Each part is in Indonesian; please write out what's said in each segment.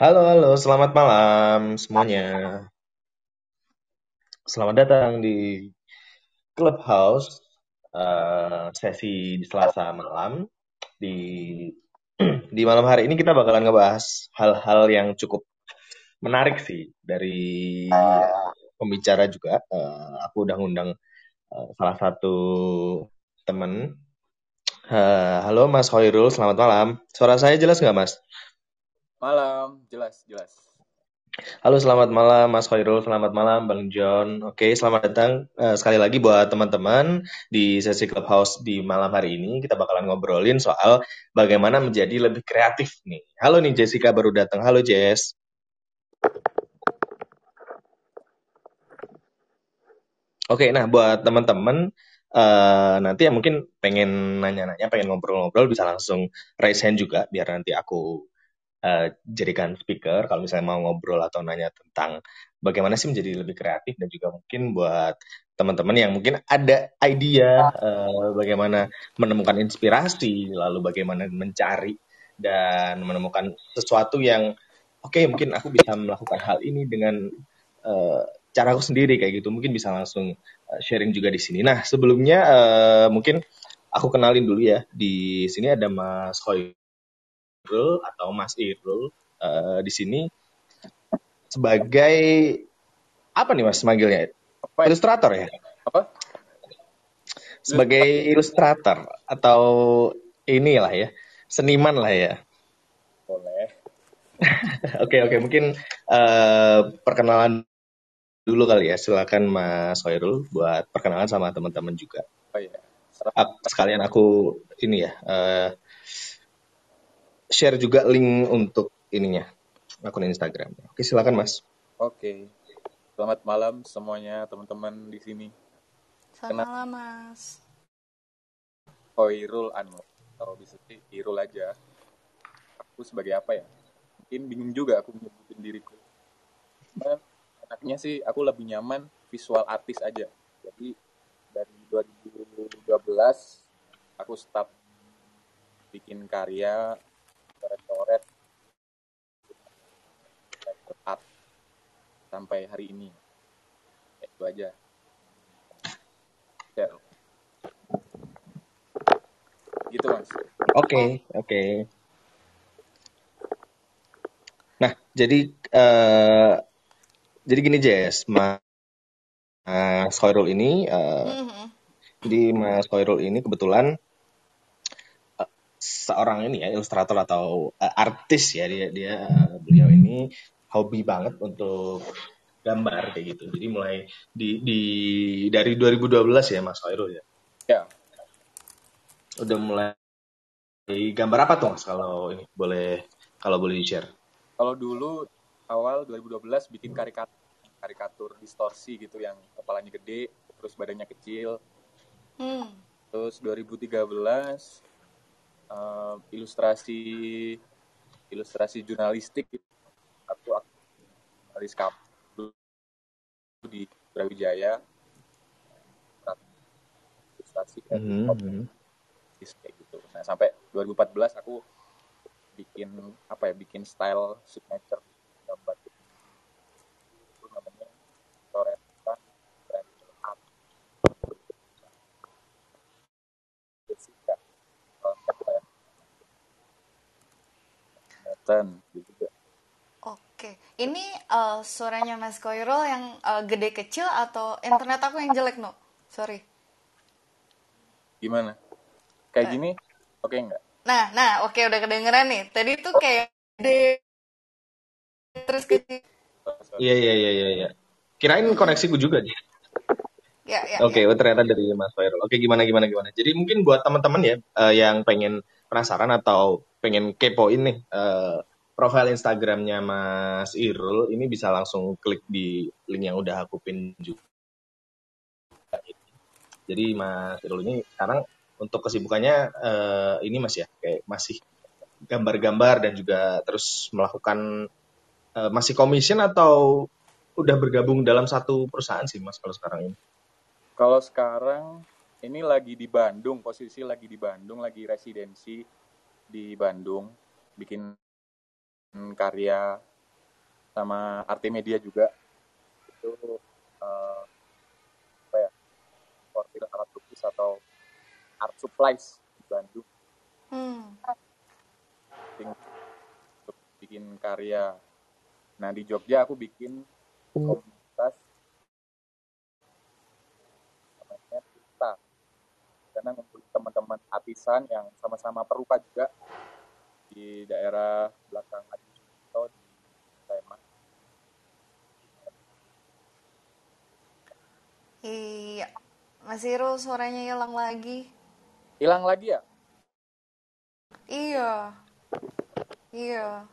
Halo, halo, selamat malam semuanya. Selamat datang di Clubhouse uh, sesi di Selasa malam. Di di malam hari ini kita bakalan ngebahas hal-hal yang cukup menarik sih dari pembicara juga. Uh, aku udah ngundang uh, salah satu temen. Uh, halo Mas Hoirul, selamat malam. Suara saya jelas nggak Mas? Malam, jelas, jelas. Halo, selamat malam Mas Khairul, selamat malam Bang John. Oke, selamat datang uh, sekali lagi buat teman-teman di sesi Clubhouse di malam hari ini. Kita bakalan ngobrolin soal bagaimana menjadi lebih kreatif nih. Halo nih Jessica baru datang. Halo Jess. Oke, nah buat teman-teman uh, nanti yang mungkin pengen nanya-nanya, pengen ngobrol-ngobrol bisa langsung raise hand juga biar nanti aku uh, jadikan speaker kalau misalnya mau ngobrol atau nanya tentang bagaimana sih menjadi lebih kreatif dan juga mungkin buat teman-teman yang mungkin ada idea uh, bagaimana menemukan inspirasi lalu bagaimana mencari dan menemukan sesuatu yang oke okay, mungkin aku bisa melakukan hal ini dengan uh, cara aku sendiri kayak gitu. Mungkin bisa langsung sharing juga di sini. Nah sebelumnya uh, mungkin aku kenalin dulu ya. Di sini ada Mas Hoy Irul atau Mas Irul uh, di sini sebagai apa nih Mas manggilnya? Apa? Ilustrator ya? Apa? Sebagai ilustrator atau inilah ya, seniman lah ya. Boleh. Oke oke okay, mungkin uh, perkenalan dulu kali ya. Silakan Mas Hoirul buat perkenalan sama teman-teman juga. Oh iya. Sekalian aku ini ya. Uh, share juga link untuk ininya akun Instagram. Oke, silakan Mas. Oke. Selamat malam semuanya teman-teman di sini. Selamat malam Mas. Hoirul Anu. Kalau bisa sih Irul aja. Aku sebagai apa ya? Mungkin bingung juga aku nyebutin diriku. Nah, enaknya sih aku lebih nyaman visual artis aja. Jadi dari 2012 aku start bikin karya coret-coret art sampai hari ini ya, itu aja ya. gitu mas oke okay, oke okay. nah jadi uh, jadi gini Jess mas Khairul ini uh, mm -hmm. jadi Mas Khairul ini kebetulan seorang ini ya ilustrator atau uh, artis ya dia dia beliau ini hobi banget untuk gambar kayak gitu. Jadi mulai di di dari 2012 ya Mas Khairul ya. Ya. Udah mulai gambar apa tuh Mas kalau ini boleh kalau boleh di-share? Kalau dulu awal 2012 bikin karikatur karikatur distorsi gitu yang kepalanya gede, terus badannya kecil. Hmm. Terus 2013 uh, ilustrasi ilustrasi jurnalistik aku jurnalis di Brawijaya. Ilustrasi mm -hmm. kayak gitu. Nah sampai 2014 aku bikin apa ya bikin style signature gambar. Itu namanya coretan kelihatan gitu. Oke, ini uh, suaranya Mas Koirul yang uh, gede kecil atau internet aku yang jelek no? Sorry. Gimana? Kayak uh. gini? Oke okay, enggak? Nah, nah, oke okay, udah kedengeran nih. Tadi tuh kayak gede terus kecil. Iya iya iya iya. Ya. Kirain koneksiku juga sih. Ya, ya, Oke, okay, ya. ternyata dari Mas Koirul. Oke, gimana gimana gimana. Jadi mungkin buat teman-teman ya uh, yang pengen penasaran atau pengen kepoin nih uh, profil Instagramnya Mas Irul, ini bisa langsung klik di link yang udah aku pin juga. Jadi Mas Irul ini sekarang untuk kesibukannya uh, ini Mas ya, kayak masih gambar-gambar dan juga terus melakukan uh, masih commission atau udah bergabung dalam satu perusahaan sih Mas kalau sekarang ini? Kalau sekarang ini lagi di Bandung, posisi lagi di Bandung, lagi residensi di Bandung, bikin karya sama Artimedia juga. Itu uh, apa ya sortir alat lukis atau art supplies di Bandung. Hmm. untuk bikin karya. Nah di Jogja aku bikin komunitas namanya kita karena ngumpulin teman-teman artisan yang sama-sama perupa juga di daerah belakang Adi Sucipto di Sleman Iya. Mas Irul suaranya hilang lagi. hilang lagi ya Iya. Iya.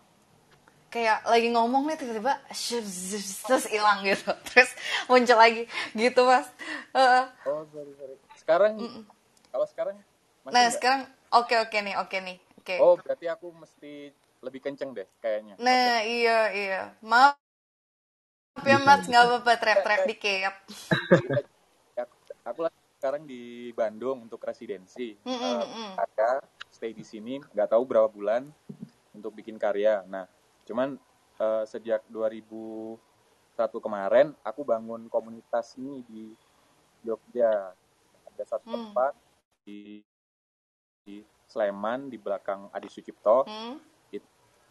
Kayak lagi ngomong nih tiba-tiba terus hilang gitu. Terus muncul lagi gitu, Mas. Heeh. oh sorry sorry sekarang kalau sekarang Nah, nggak? sekarang oke oke nih, oke nih. Oke. oh berarti aku mesti lebih kenceng deh kayaknya Nah, iya iya. Maaf ya Mas, nggak apa-apa teriak-teriak dikit. Kita- aku, aku lagi sekarang di Bandung untuk residensi Mm, mm, Eh, mm. ada stay di sini nggak tahu berapa bulan untuk bikin karya nah cuman eh, sejak 2001 kemarin aku bangun komunitas ini di Jogja ada satu Hmm. tempat di, di Sleman di belakang Adi Sucipto. Hmm?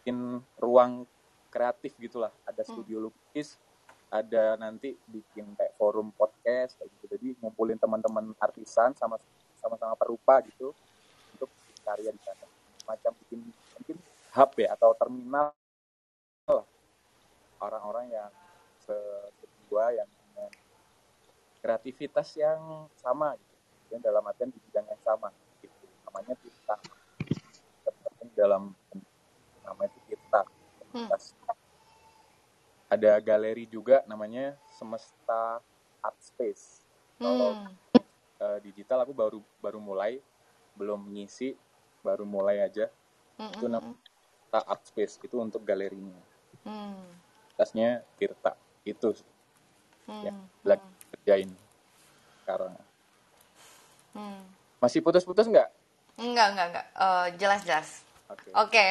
bikin ruang kreatif gitulah. Ada Hmm. studio lukis ada nanti bikin kayak forum podcast kayak gitu. Jadi ngumpulin teman-teman artisan sama sama-sama perupa gitu untuk karya di sana. Macam bikin mungkin hub ya atau terminal orang-orang yang kedua yang punya kreativitas yang sama gitu. Dan dalam artian di bidang yang sama gitu. Namanya kita dalam namanya itu kita komunitas. ada galeri juga namanya Semesta Art Space kalau Hmm. eh, digital aku baru baru mulai belum ngisi baru mulai aja Hmm, itu hmm, namanya Tirta Art Space itu untuk galerinya hmm, tasnya Tirta itu hmm, yang lagi kerjain sekarang hmm. masih putus-putus nggak Enggak, enggak, enggak. Eh, jelas-jelas. Oke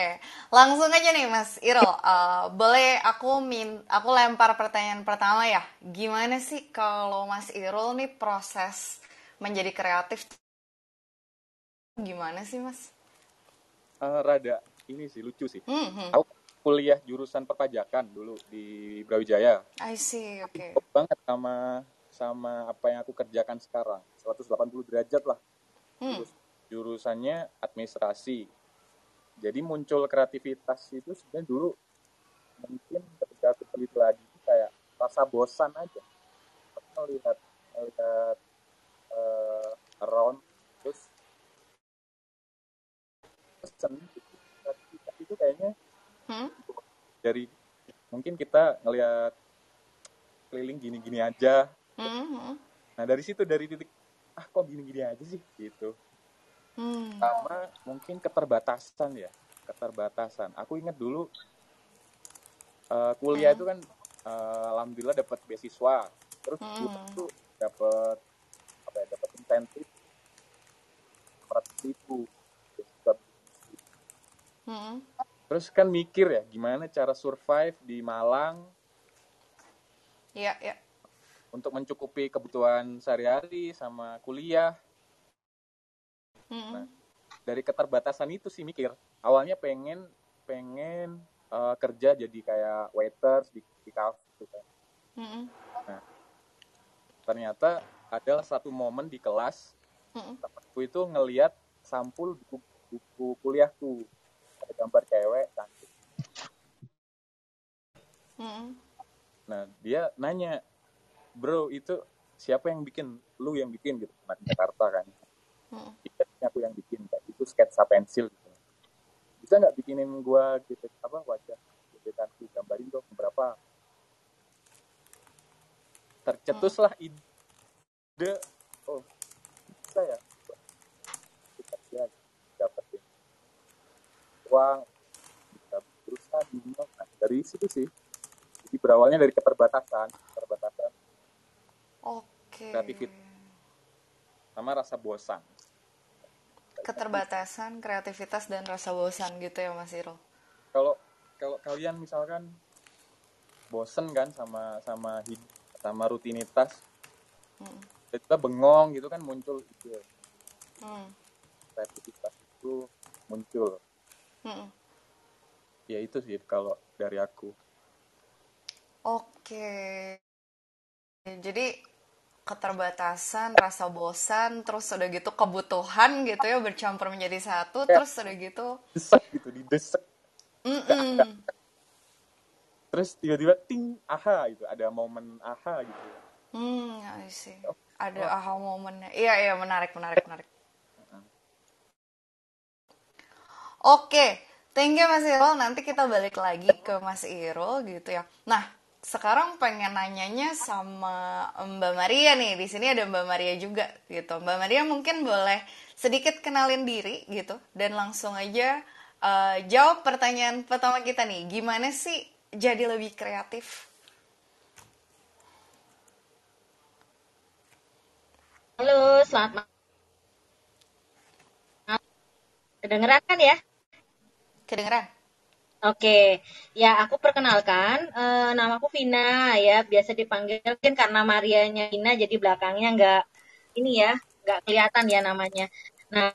langsung aja nih Mas Irul. Eh, boleh aku min aku lempar pertanyaan pertama ya. Gimana sih kalau Mas Irul nih proses menjadi kreatif? Gimana sih Mas? Eh, rada ini sih lucu sih Hmm, hmm. aku kuliah jurusan perpajakan dulu di Brawijaya I see, oke. Cocok banget sama sama apa yang aku kerjakan sekarang 180 derajat lah Hmm, Terus jurusannya administrasi jadi muncul kreativitas itu sebenarnya dulu mungkin ketika aku teliti lagi itu kayak rasa bosan aja. Aku melihat melihat eh, around terus pesen gitu. kreativitas itu kayaknya hmm, dari mungkin kita ngelihat keliling gini-gini aja. Hmm, hmm, nah dari situ dari titik ah kok gini-gini aja sih? Gitu hmm. sama mungkin keterbatasan ya keterbatasan aku ingat dulu eh, kuliah Hmm. itu kan eh, alhamdulillah dapat beasiswa terus Hmm. dulu itu dapat apa ya dapat insentif ratus ribu hmm. terus kan mikir ya gimana cara survive di Malang Iya, iya. untuk mencukupi kebutuhan sehari-hari sama kuliah Hmm, Nah, dari keterbatasan itu sih mikir awalnya pengen pengen eh, kerja jadi kayak waiters di, di cafe gitu kan. hmm, ternyata ada satu momen di kelas hmm, temanku itu ngelihat sampul buku, buku kuliahku. Ada gambar cewek cantik. Hmm. nah dia nanya bro itu siapa yang bikin? Lu yang bikin? Gitu nah, di Jakarta kan. Hmm. Iya, aku yang bikin kayak itu sketsa pensil gitu. Bisa nggak bikinin gua gitu apa wajah gebetanku gambarin dong berapa? Tercetuslah ide. Oh bisa ya? Kita ya dapetin uang. Bisa berusaha nah, dari situ sih. Jadi berawalnya dari keterbatasan keterbatasan. Oke. Kreativit- sama rasa bosan Keterbatasan, kreativitas dan rasa bosan gitu ya Mas Irul. kalau kalau kalian misalkan bosen kan sama sama sama rutinitas Hmm. kita bengong gitu kan muncul ide Hmm. kreativitas itu muncul Hmm. ya itu sih kalau dari aku Oke. Jadi keterbatasan, rasa bosan, terus udah gitu kebutuhan gitu ya bercampur menjadi satu, Ya. terus udah gitu, desek gitu didesek mm-mm. terus tiba-tiba ting aha gitu ada momen aha gitu Hmm, I see. Oh, Ada aha momennya. Iya, iya, menarik, menarik, menarik. Oke, thank you Mas Irul. Nanti kita balik lagi ke Mas Irul gitu ya. Nah, sekarang pengen nanyanya sama Mbak Maria nih. Di sini ada Mbak Maria juga gitu. Mbak Maria mungkin boleh sedikit kenalin diri gitu dan langsung aja eh, jawab pertanyaan pertama kita nih. Gimana sih jadi lebih kreatif? Halo, selamat malam. Kedengeran kan ya? Kedengeran? Oke, ya aku perkenalkan, eh, namaku Vina ya, biasa dipanggil mungkin karena Marianya Vina jadi belakangnya nggak ini ya, nggak kelihatan ya namanya. Nah,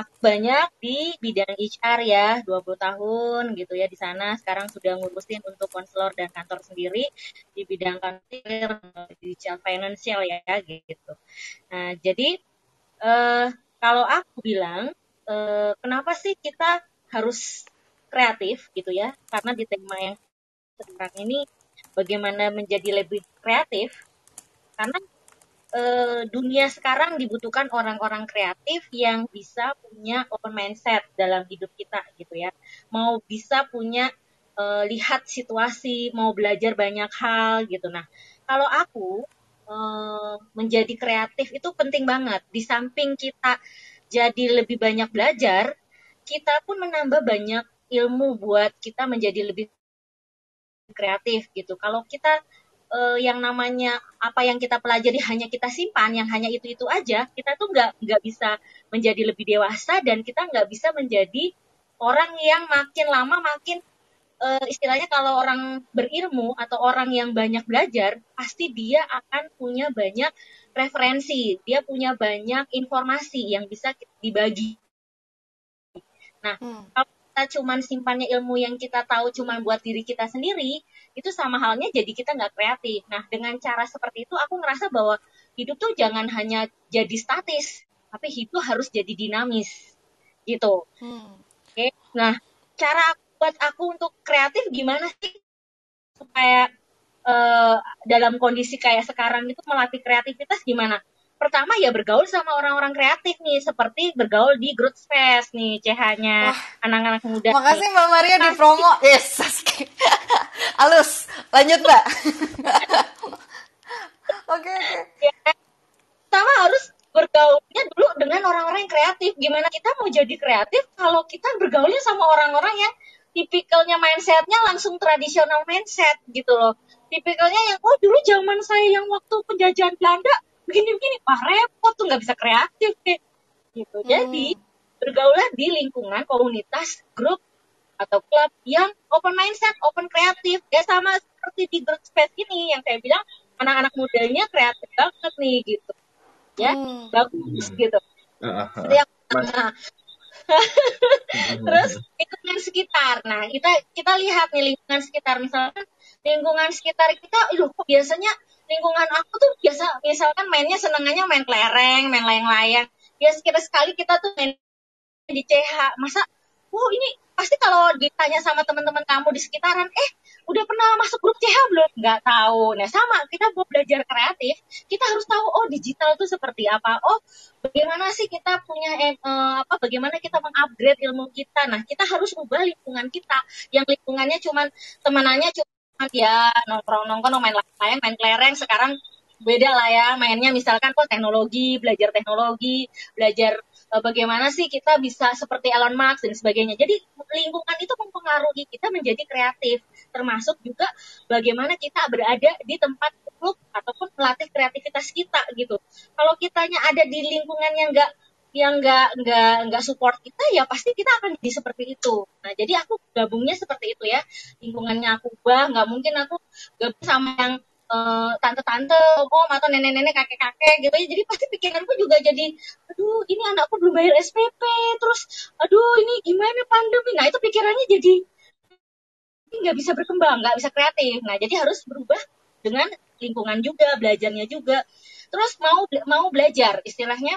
aku banyak di bidang HR ya, 20 tahun gitu ya di sana. Sekarang sudah ngurusin untuk konselor dan kantor sendiri di bidang kantor, digital financial ya gitu. Nah, jadi eh, kalau aku bilang, eh, kenapa sih kita harus kreatif gitu ya? Karena di tema yang sekarang ini bagaimana menjadi lebih kreatif, karena eh, dunia sekarang dibutuhkan orang-orang kreatif yang bisa punya open mindset dalam hidup kita gitu ya. Mau bisa punya eh, lihat situasi, mau belajar banyak hal gitu. Nah, kalau aku eh, menjadi kreatif itu penting banget. Di samping kita jadi lebih banyak belajar, kita pun menambah banyak ilmu buat kita menjadi lebih kreatif gitu. Kalau kita eh, yang namanya apa yang kita pelajari hanya kita simpan, yang hanya itu itu aja, kita tuh nggak nggak bisa menjadi lebih dewasa dan kita nggak bisa menjadi orang yang makin lama makin eh, istilahnya kalau orang berilmu atau orang yang banyak belajar, pasti dia akan punya banyak referensi, dia punya banyak informasi yang bisa dibagi. Nah, Hmm. kalau kita cuman simpannya ilmu yang kita tahu cuman buat diri kita sendiri, itu sama halnya jadi kita nggak kreatif. Nah, dengan cara seperti itu aku ngerasa bahwa hidup tuh jangan hanya jadi statis, tapi hidup harus jadi dinamis. Gitu. Hmm. Oke. Nah, cara buat aku untuk kreatif gimana sih supaya eh, dalam kondisi kayak sekarang itu melatih kreativitas gimana? Pertama ya bergaul sama orang-orang kreatif nih, seperti bergaul di Growth Fest nih, CH-nya anak-anak muda nih. makasih Mbak Maria di promo. Yes, Sasuke. Halus. Lanjut, Mbak. Oke, oke. ya, pertama harus bergaulnya dulu dengan orang-orang yang kreatif. Gimana kita mau jadi kreatif kalau kita bergaulnya sama orang-orang yang tipikalnya mindsetnya langsung tradisional mindset gitu loh. Tipikalnya yang oh dulu zaman saya yang waktu penjajahan Belanda begini-begini, wah repot tuh nggak bisa kreatif deh. Gitu. Jadi Hmm. bergaulah di lingkungan komunitas grup atau klub yang open mindset, open kreatif. Ya sama seperti di Growth Space ini yang saya bilang anak-anak mudanya kreatif banget nih gitu. Ya, Hmm. bagus Hmm. gitu. Ah, ah, Itu ah. yang Mas, pertama. Terus lingkungan sekitar. Nah, kita kita lihat nih lingkungan sekitar misalkan lingkungan sekitar kita, aduh kok biasanya lingkungan aku tuh biasa misalkan mainnya senengannya main kelereng, main layang-layang. Ya sekira sekali kita tuh main di CH. Masa wow ini pasti kalau ditanya sama teman-teman kamu di sekitaran, eh udah pernah masuk grup CH belum? Nggak tahu. Nah sama, kita mau belajar kreatif, kita harus tahu oh digital itu seperti apa. Oh bagaimana sih kita punya eh, eh, apa? Bagaimana kita mengupgrade ilmu kita? Nah kita harus ubah lingkungan kita yang lingkungannya cuman temanannya cuma ya nongkrong-nongkrong main layang, main kelereng. Sekarang beda lah ya mainnya misalkan kok teknologi belajar teknologi belajar eh, bagaimana sih kita bisa seperti Elon Musk dan sebagainya jadi lingkungan itu mempengaruhi kita menjadi kreatif termasuk juga bagaimana kita berada di tempat klub ataupun melatih kreativitas kita gitu kalau kitanya ada di lingkungan yang nggak yang nggak nggak nggak support kita ya pasti kita akan jadi seperti itu. Nah jadi aku gabungnya seperti itu ya. Lingkungannya aku ubah nggak mungkin aku gabung sama yang uh, tante-tante om atau nenek-nenek kakek-kakek gitu ya. Jadi pasti pikiranku juga jadi aduh ini anakku belum bayar SPP terus aduh ini gimana pandemi. Nah itu pikirannya jadi nggak bisa berkembang nggak bisa kreatif. Nah jadi harus berubah dengan lingkungan juga belajarnya juga. Terus mau mau belajar istilahnya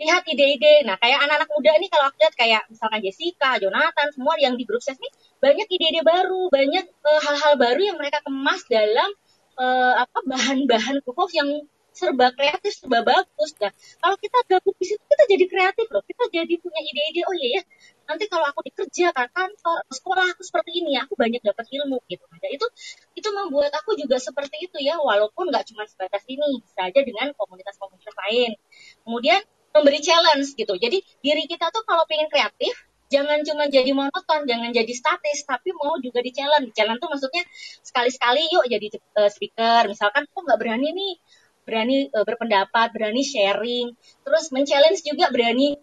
lihat ide-ide. Nah, kayak anak-anak muda ini kalau aku lihat kayak misalkan Jessica, Jonathan, semua yang di grup ses ini banyak ide-ide baru, banyak eh, hal-hal uh, baru yang mereka kemas dalam uh, apa bahan-bahan pupuk yang serba kreatif, serba bagus. Nah, kalau kita gabung di situ kita jadi kreatif loh. Kita jadi punya ide-ide. Oh iya ya, nanti kalau aku dikerja kan kantor, sekolah aku seperti ini, aku banyak dapat ilmu gitu. Nah, itu itu membuat aku juga seperti itu ya, walaupun nggak cuma sebatas ini, bisa aja dengan komunitas-komunitas lain. Kemudian memberi challenge gitu. Jadi diri kita tuh kalau pengen kreatif, jangan cuma jadi monoton, jangan jadi statis, tapi mau juga di challenge. Challenge tuh maksudnya sekali-sekali yuk jadi uh, speaker. Misalkan kok nggak berani nih, berani uh, berpendapat, berani sharing, terus men-challenge juga berani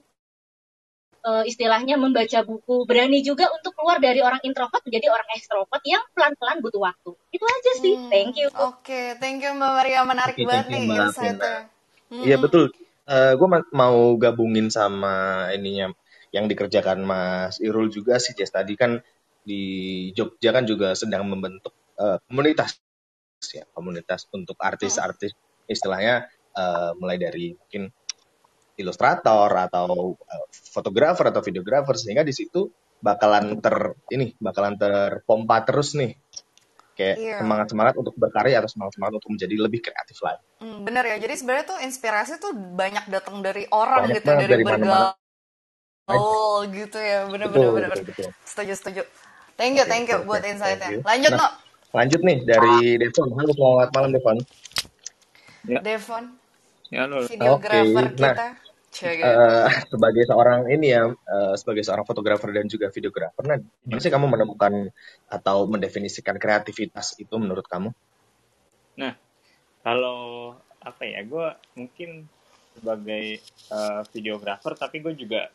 uh, istilahnya membaca buku, berani juga untuk keluar dari orang introvert menjadi orang ekstrovert yang pelan-pelan butuh waktu. Itu aja sih. Hmm, thank you. Oke, okay. thank you Mbak Maria, menarik okay, banget nih insight-nya. Iya hmm. betul uh, eh, gue mau gabungin sama ininya yang dikerjakan Mas Irul juga sih Jess. Tadi kan di Jogja kan juga sedang membentuk uh, komunitas ya komunitas untuk artis-artis. Istilahnya uh, mulai dari mungkin ilustrator atau uh, fotografer atau videografer sehingga di situ bakalan ter ini bakalan terpompa terus nih kayak iya. semangat semangat untuk berkarya atau semangat semangat untuk menjadi lebih kreatif lagi. Hmm, bener ya, jadi sebenarnya tuh inspirasi tuh banyak datang dari orang banyak gitu, dari, dari bergaul oh, gitu ya, bener bener bener. Betul, betul. Setuju setuju. Thank you, thank you okay, buat insightnya. Lanjut nah, no. Lanjut nih dari Devon. Halo selamat malam Devon. Ya. Devon. Ya. Videografer okay. kita. Nah, Uh, sebagai seorang ini ya, uh, sebagai seorang fotografer dan juga videografer, nah, gimana sih kamu menemukan atau mendefinisikan kreativitas itu menurut kamu? Nah, kalau apa ya, gue mungkin sebagai uh, videografer, tapi gue juga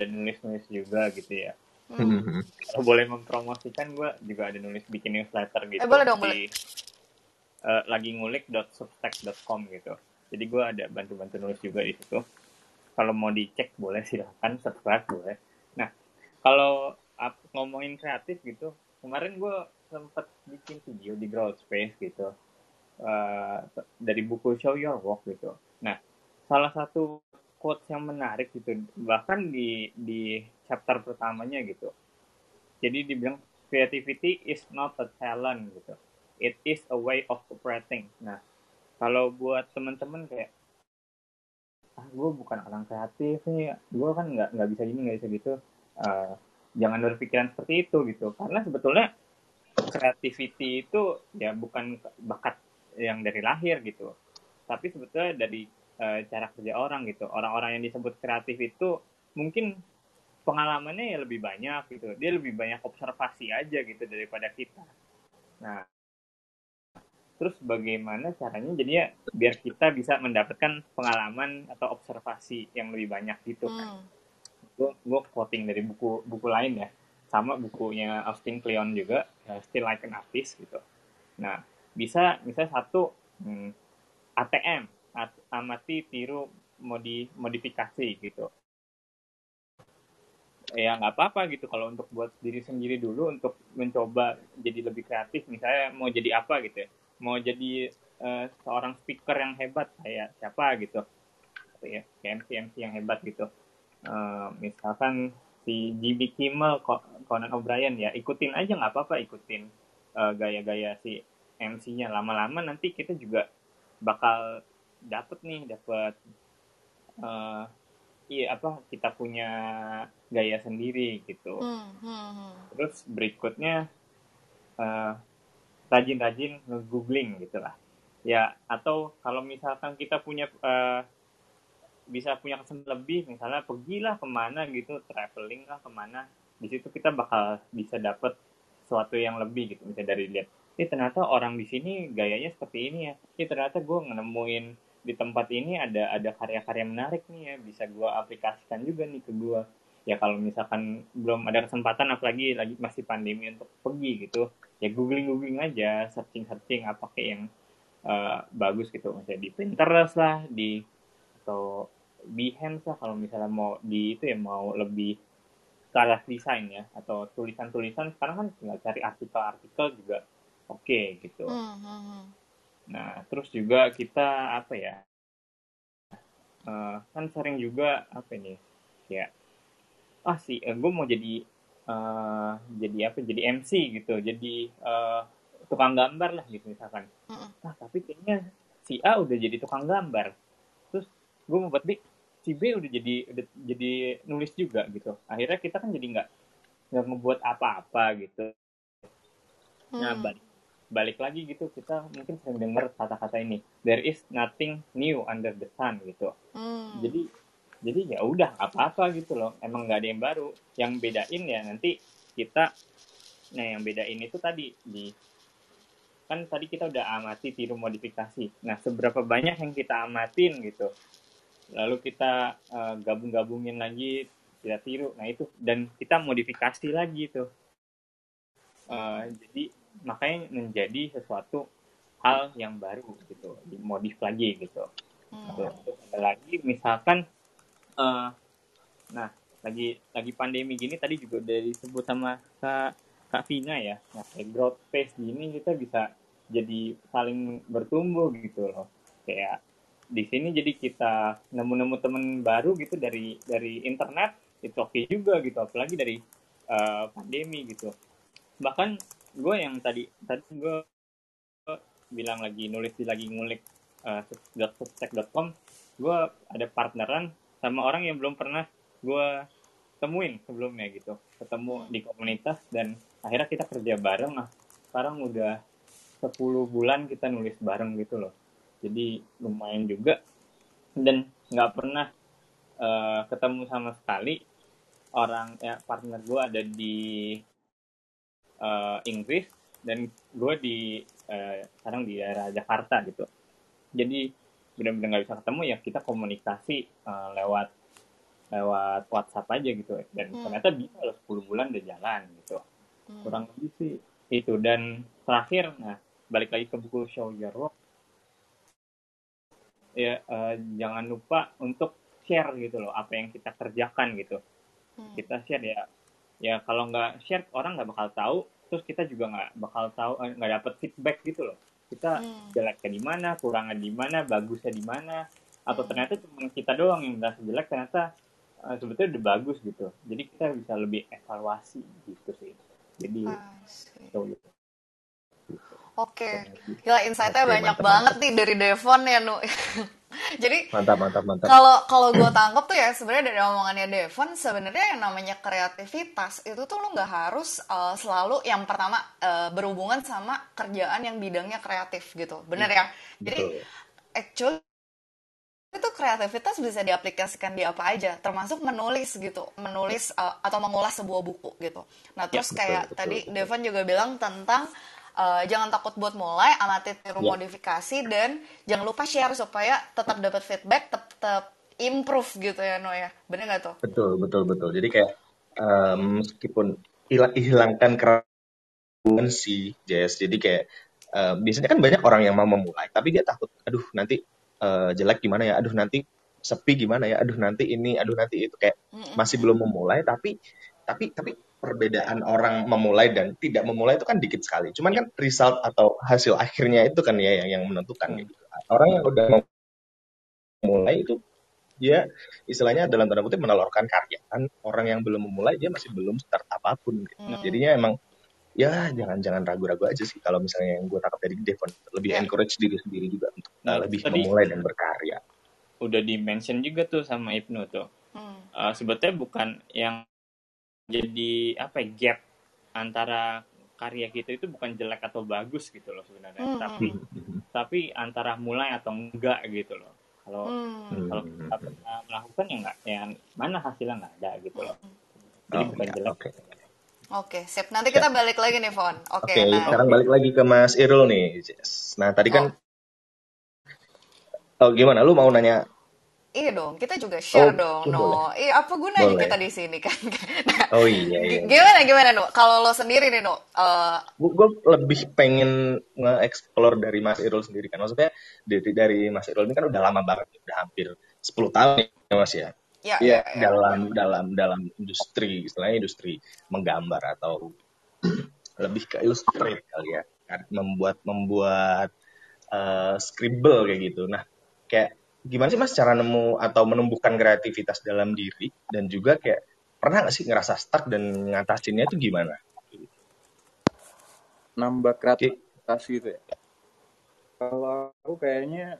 dan nulis-nulis juga gitu ya. Hmm. Kalau boleh mempromosikan, gue juga ada nulis bikin newsletter gitu eh, boleh dong, di boleh. Uh, lagi ngulik.substack.com gitu jadi gue ada bantu-bantu nulis juga di situ. Kalau mau dicek boleh silahkan subscribe boleh. Nah kalau ngomongin kreatif gitu kemarin gue sempet bikin video di Grow Space gitu. Uh, dari buku Show Your Work gitu. Nah salah satu quote yang menarik gitu bahkan di di chapter pertamanya gitu. Jadi dibilang creativity is not a talent gitu. It is a way of operating. Nah kalau buat temen-temen kayak ah gue bukan orang kreatif nih gue kan nggak nggak bisa gini nggak bisa gitu. Uh, jangan berpikiran seperti itu gitu. Karena sebetulnya creativity itu ya bukan bakat yang dari lahir gitu. Tapi sebetulnya dari uh, cara kerja orang gitu. Orang-orang yang disebut kreatif itu mungkin pengalamannya ya lebih banyak gitu. Dia lebih banyak observasi aja gitu daripada kita. Nah terus bagaimana caranya jadinya biar kita bisa mendapatkan pengalaman atau observasi yang lebih banyak gitu kan? Gue hmm. gue quoting dari buku buku lain ya. Sama bukunya Austin Kleon juga uh, Still Like an Artist gitu. Nah bisa bisa satu hmm, ATM at, amati tiru modi modifikasi gitu. Ya nggak apa-apa gitu kalau untuk buat diri sendiri dulu untuk mencoba jadi lebih kreatif. Misalnya mau jadi apa gitu ya mau jadi uh, seorang speaker yang hebat kayak siapa gitu. Ya kayak MC MC yang hebat gitu. Uh, misalkan si Jimmy Kimmel Conan O'Brien ya ikutin aja nggak apa-apa ikutin uh, gaya-gaya si MC-nya lama-lama nanti kita juga bakal dapet nih dapet uh, iya apa kita punya gaya sendiri gitu. Hmm, hmm, hmm. terus berikutnya uh, rajin-rajin nge-googling gitu lah. Ya, atau kalau misalkan kita punya uh, bisa punya kesempatan lebih, misalnya pergilah ke mana gitu, traveling lah ke mana, di situ kita bakal bisa dapet sesuatu yang lebih gitu, misalnya dari lihat, eh ternyata orang di sini gayanya seperti ini ya, eh ternyata gue nemuin di tempat ini ada ada karya-karya menarik nih ya bisa gue aplikasikan juga nih ke gue ya kalau misalkan belum ada kesempatan apalagi lagi masih pandemi untuk pergi gitu ya googling googling aja searching searching apa kayak yang uh, bagus gitu misalnya di Pinterest lah di atau Behance lah kalau misalnya mau di itu ya mau lebih ke arah desain ya atau tulisan-tulisan sekarang kan tinggal cari artikel-artikel juga oke okay, gitu. Hmm, hmm, hmm. Nah, terus juga kita apa ya? Uh, kan sering juga apa ini? Ya, ah sih, uh, gue mau jadi uh, jadi apa? Jadi MC gitu, jadi uh, tukang gambar lah gitu misalkan. Nah, tapi kayaknya si A udah jadi tukang gambar. Terus gue mau buat B, si B udah jadi udah jadi nulis juga gitu. Akhirnya kita kan jadi nggak nggak ngebuat apa-apa gitu. Nah, hmm. balik balik lagi gitu kita mungkin sering dengar kata-kata ini there is nothing new under the sun gitu hmm. jadi jadi ya udah apa-apa gitu loh. Emang nggak ada yang baru. Yang bedain ya nanti kita nah yang bedain itu tadi di kan tadi kita udah amati tiru modifikasi. Nah seberapa banyak yang kita amatin gitu. Lalu kita uh, gabung-gabungin lagi kita tiru. Nah itu dan kita modifikasi lagi tuh. Uh, jadi makanya menjadi sesuatu hal yang baru gitu. Dimodif lagi gitu. Hmm. ada lagi misalkan uh, nah lagi lagi pandemi gini tadi juga udah disebut sama kak kak Vina ya. Nah kayak growth phase gini kita bisa jadi saling bertumbuh gitu loh. Kayak di sini jadi kita nemu-nemu temen baru gitu dari dari internet itu oke okay juga gitu apalagi dari uh, pandemi gitu. Bahkan gue yang tadi tadi gue bilang lagi nulis lagi ngulik uh, substack.com gue ada partneran sama orang yang belum pernah gue temuin sebelumnya gitu. Ketemu di komunitas dan akhirnya kita kerja bareng nah sekarang udah 10 bulan kita nulis bareng gitu loh. Jadi lumayan juga. Dan nggak pernah uh, ketemu sama sekali orang ya partner gue ada di uh, Inggris dan gue di uh, sekarang di daerah Jakarta gitu. Jadi benar-benar nggak bisa ketemu ya kita komunikasi uh, lewat lewat WhatsApp aja gitu. Dan hmm. ternyata bisa loh 10 bulan udah jalan gitu. Hmm. kurang lebih sih itu. Dan terakhir nah balik lagi ke buku Show Your Work ya uh, jangan lupa untuk share gitu loh apa yang kita kerjakan gitu. Hmm. kita share ya. Ya kalau nggak share orang nggak bakal tahu. Terus kita juga nggak bakal tahu eh, nggak dapet feedback gitu loh kita hmm. jeleknya di mana kurangnya di mana bagusnya di mana atau hmm. ternyata cuma kita doang yang merasa jelek ternyata uh, sebetulnya udah bagus gitu jadi kita bisa lebih evaluasi gitu sih jadi so, gitu. Oke, okay. gila insightnya banyak mantap, banget nih dari Devon ya Nu. Jadi mantap mantap mantap. Kalau kalau gue tangkap tuh ya sebenarnya dari omongannya Devon sebenarnya yang namanya kreativitas itu tuh lo nggak harus uh, selalu yang pertama uh, berhubungan sama kerjaan yang bidangnya kreatif gitu, bener ya? Jadi actually itu kreativitas bisa diaplikasikan di apa aja, termasuk menulis gitu, menulis uh, atau mengulas sebuah buku gitu. Nah ya, terus ya, kayak betul, tadi betul. Devon juga bilang tentang uh, jangan takut buat mulai, amati tiru yeah. modifikasi dan jangan lupa share supaya tetap dapat feedback, tetap improve gitu ya No ya. Bener nggak tuh? Betul, betul, betul. Jadi kayak um, meskipun hilang hilangkan keraguan si Jess. Jadi kayak uh, biasanya kan banyak orang yang mau memulai, tapi dia takut, aduh nanti uh, jelek gimana ya, aduh nanti sepi gimana ya, aduh nanti ini, aduh nanti itu kayak masih belum memulai, tapi tapi tapi perbedaan orang memulai dan tidak memulai itu kan dikit sekali. Cuman kan result atau hasil akhirnya itu kan ya yang, yang menentukan hmm. gitu. Orang yang udah memulai itu dia istilahnya dalam tanda kutip menelurkan karya kan orang yang belum memulai dia masih belum start apa pun gitu. Hmm. Jadinya emang ya jangan jangan ragu-ragu aja sih kalau misalnya yang gue tangkap dari Devon lebih yeah. encourage diri sendiri juga untuk nah, lebih tadi memulai dan berkarya. Udah di mention juga tuh sama Ibnu tuh. Hmm. Uh, sebetulnya bukan yang jadi apa ya, gap antara karya kita itu bukan jelek atau bagus gitu loh sebenarnya hmm. tapi hmm. tapi antara mulai atau enggak gitu loh kalau hmm. kalau kita pernah melakukan ya enggak ya mana hasilnya enggak ada gitu loh jadi oh, bukan jelek okay. Oke, sip. Nanti kita balik lagi nih, Fon. Oke, okay, nah. sekarang balik lagi ke Mas Irul nih. Nah, tadi kan Oh gimana? Lu mau nanya? Iya dong, kita juga share Oh, dong, no. Iya, apa gunanya Boleh. kita di sini kan? Nah, Oh iya iya. gi- gimana gimana no? Kalau lo sendiri nih no, eh, gue lebih pengen nge-explore dari Mas Irul sendiri kan maksudnya dari dari Mas Irul ini kan udah lama banget udah hampir 10 tahun ya Mas ya ya Iya, ya ya. dalam dalam dalam industri istilahnya industri menggambar atau lebih ke illustrate kali ya Kan membuat membuat eh, scribble kayak gitu nah kayak gimana sih Mas cara nemu atau menumbuhkan kreativitas dalam diri dan juga kayak pernah nggak sih ngerasa stuck dan ngatasinnya itu gimana? nambah kreativitas gitu ya. Kalau aku kayaknya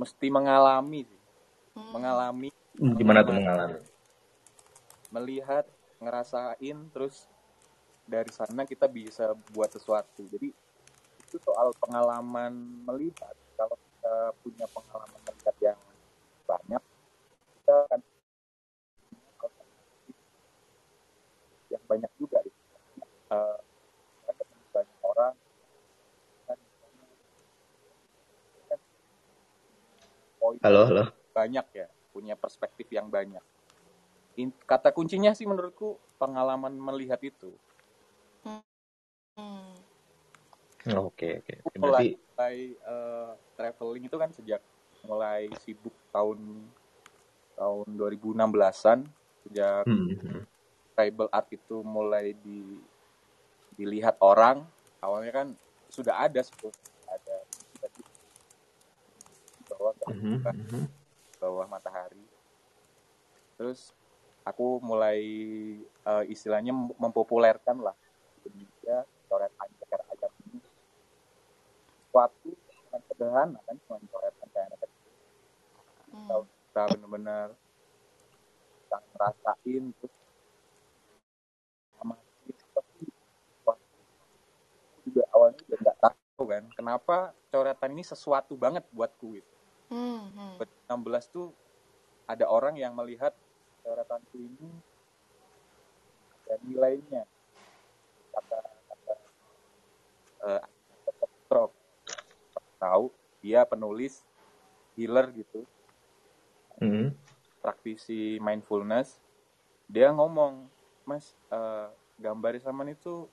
mesti mengalami sih, Hmm. mengalami, Gimana tuh mengalami? melihat, ngerasain, terus dari sana kita bisa buat sesuatu. Jadi itu soal pengalaman melihat. Kalau kita punya pengalaman melihat yang banyak, kita akan yang banyak juga. gitu. Eh, ketemu banyak orang, Halo, halo. banyak ya, punya perspektif yang banyak. In- kata kuncinya sih menurutku pengalaman melihat itu. Hmm. Oke, oke. Aku Berarti mulai, mulai eh, traveling itu kan sejak mulai sibuk tahun tahun 2016-an sejak hmm, hmm. tribal art itu mulai di dilihat orang awalnya kan sudah ada sebelum ada di bawah Mhm, mhm. bawah matahari terus aku mulai eh, istilahnya mem- mempopulerkan lah Indonesia coret anjir ayam ini suatu yang sederhana kan cuma anak kecil tahu kita benar-benar kita ngerasain terus juga awalnya juga nggak tahu kan kenapa coretan ini sesuatu banget buatku gitu. Hmm. Hmm. 16 tuh ada orang yang melihat coretanku ini ada nilainya kata kata Trok tahu dia penulis healer gitu Mhm. praktisi mindfulness dia ngomong mas eh, gambar zaman itu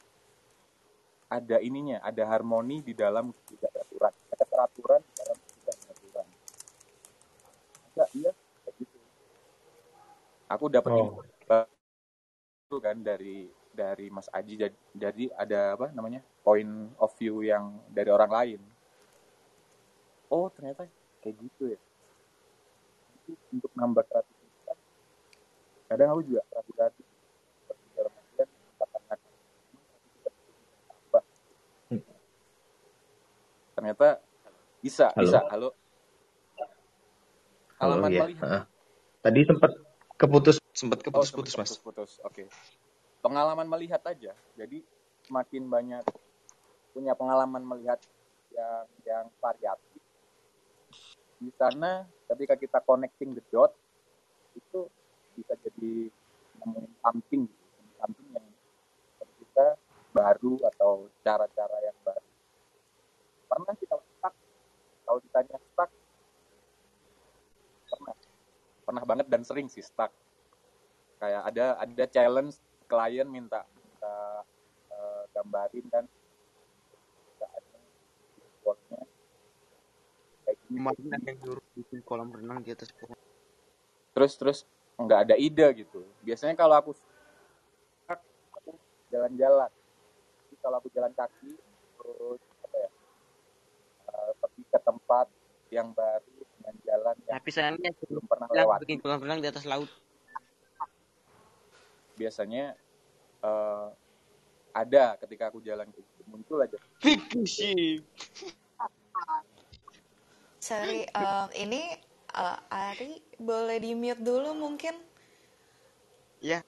ada ininya ada harmoni di dalam ketidakaturan ada keteraturan di dalam ketidakaturan enggak iya gitu. Aku dapat Oh, itu kan dari dari Mas Aji. Jadi, jadi ada apa namanya point of view yang dari orang lain. Oh ternyata kayak gitu ya untuk nambah kreativitas kadang aku juga ragu ragu seperti dalam artian katakan tambah. Ternyata bisa halo, bisa. Halo? Halo halaman ya. melihat Heeh. Tadi sempat keputus, sempat oh keputus-putus sempat mas. putus-putus oke. Pengalaman melihat aja. Jadi semakin banyak punya pengalaman melihat yang yang variatif di sana ketika kita connecting the dot itu bisa jadi nemuin something something yang kita baru atau cara-cara yang baru. Pernah kita stuck? Kalau ditanya stuck pernah. Pernah banget dan sering sih stuck. Kayak ada ada challenge klien minta minta eh, gambarin kan nggak ada buatnya kayak gini kayak Kemarin ada yang nyuruh bikin kolam renang di atas pohon. terus terus nggak ada ide gitu biasanya kalau aku jalan-jalan Jadi kalau aku jalan kaki terus apa ya eh, pergi ke tempat yang baru dengan jalan yang Tapi sayangnya sebelum belum pernah lewati bikin kolam renang di atas laut. biasanya eh, ada ketika aku jalan ke situ, muncul aja Fiksi. Sorry, em, ini eh, Ari boleh di mute dulu mungkin? Ya,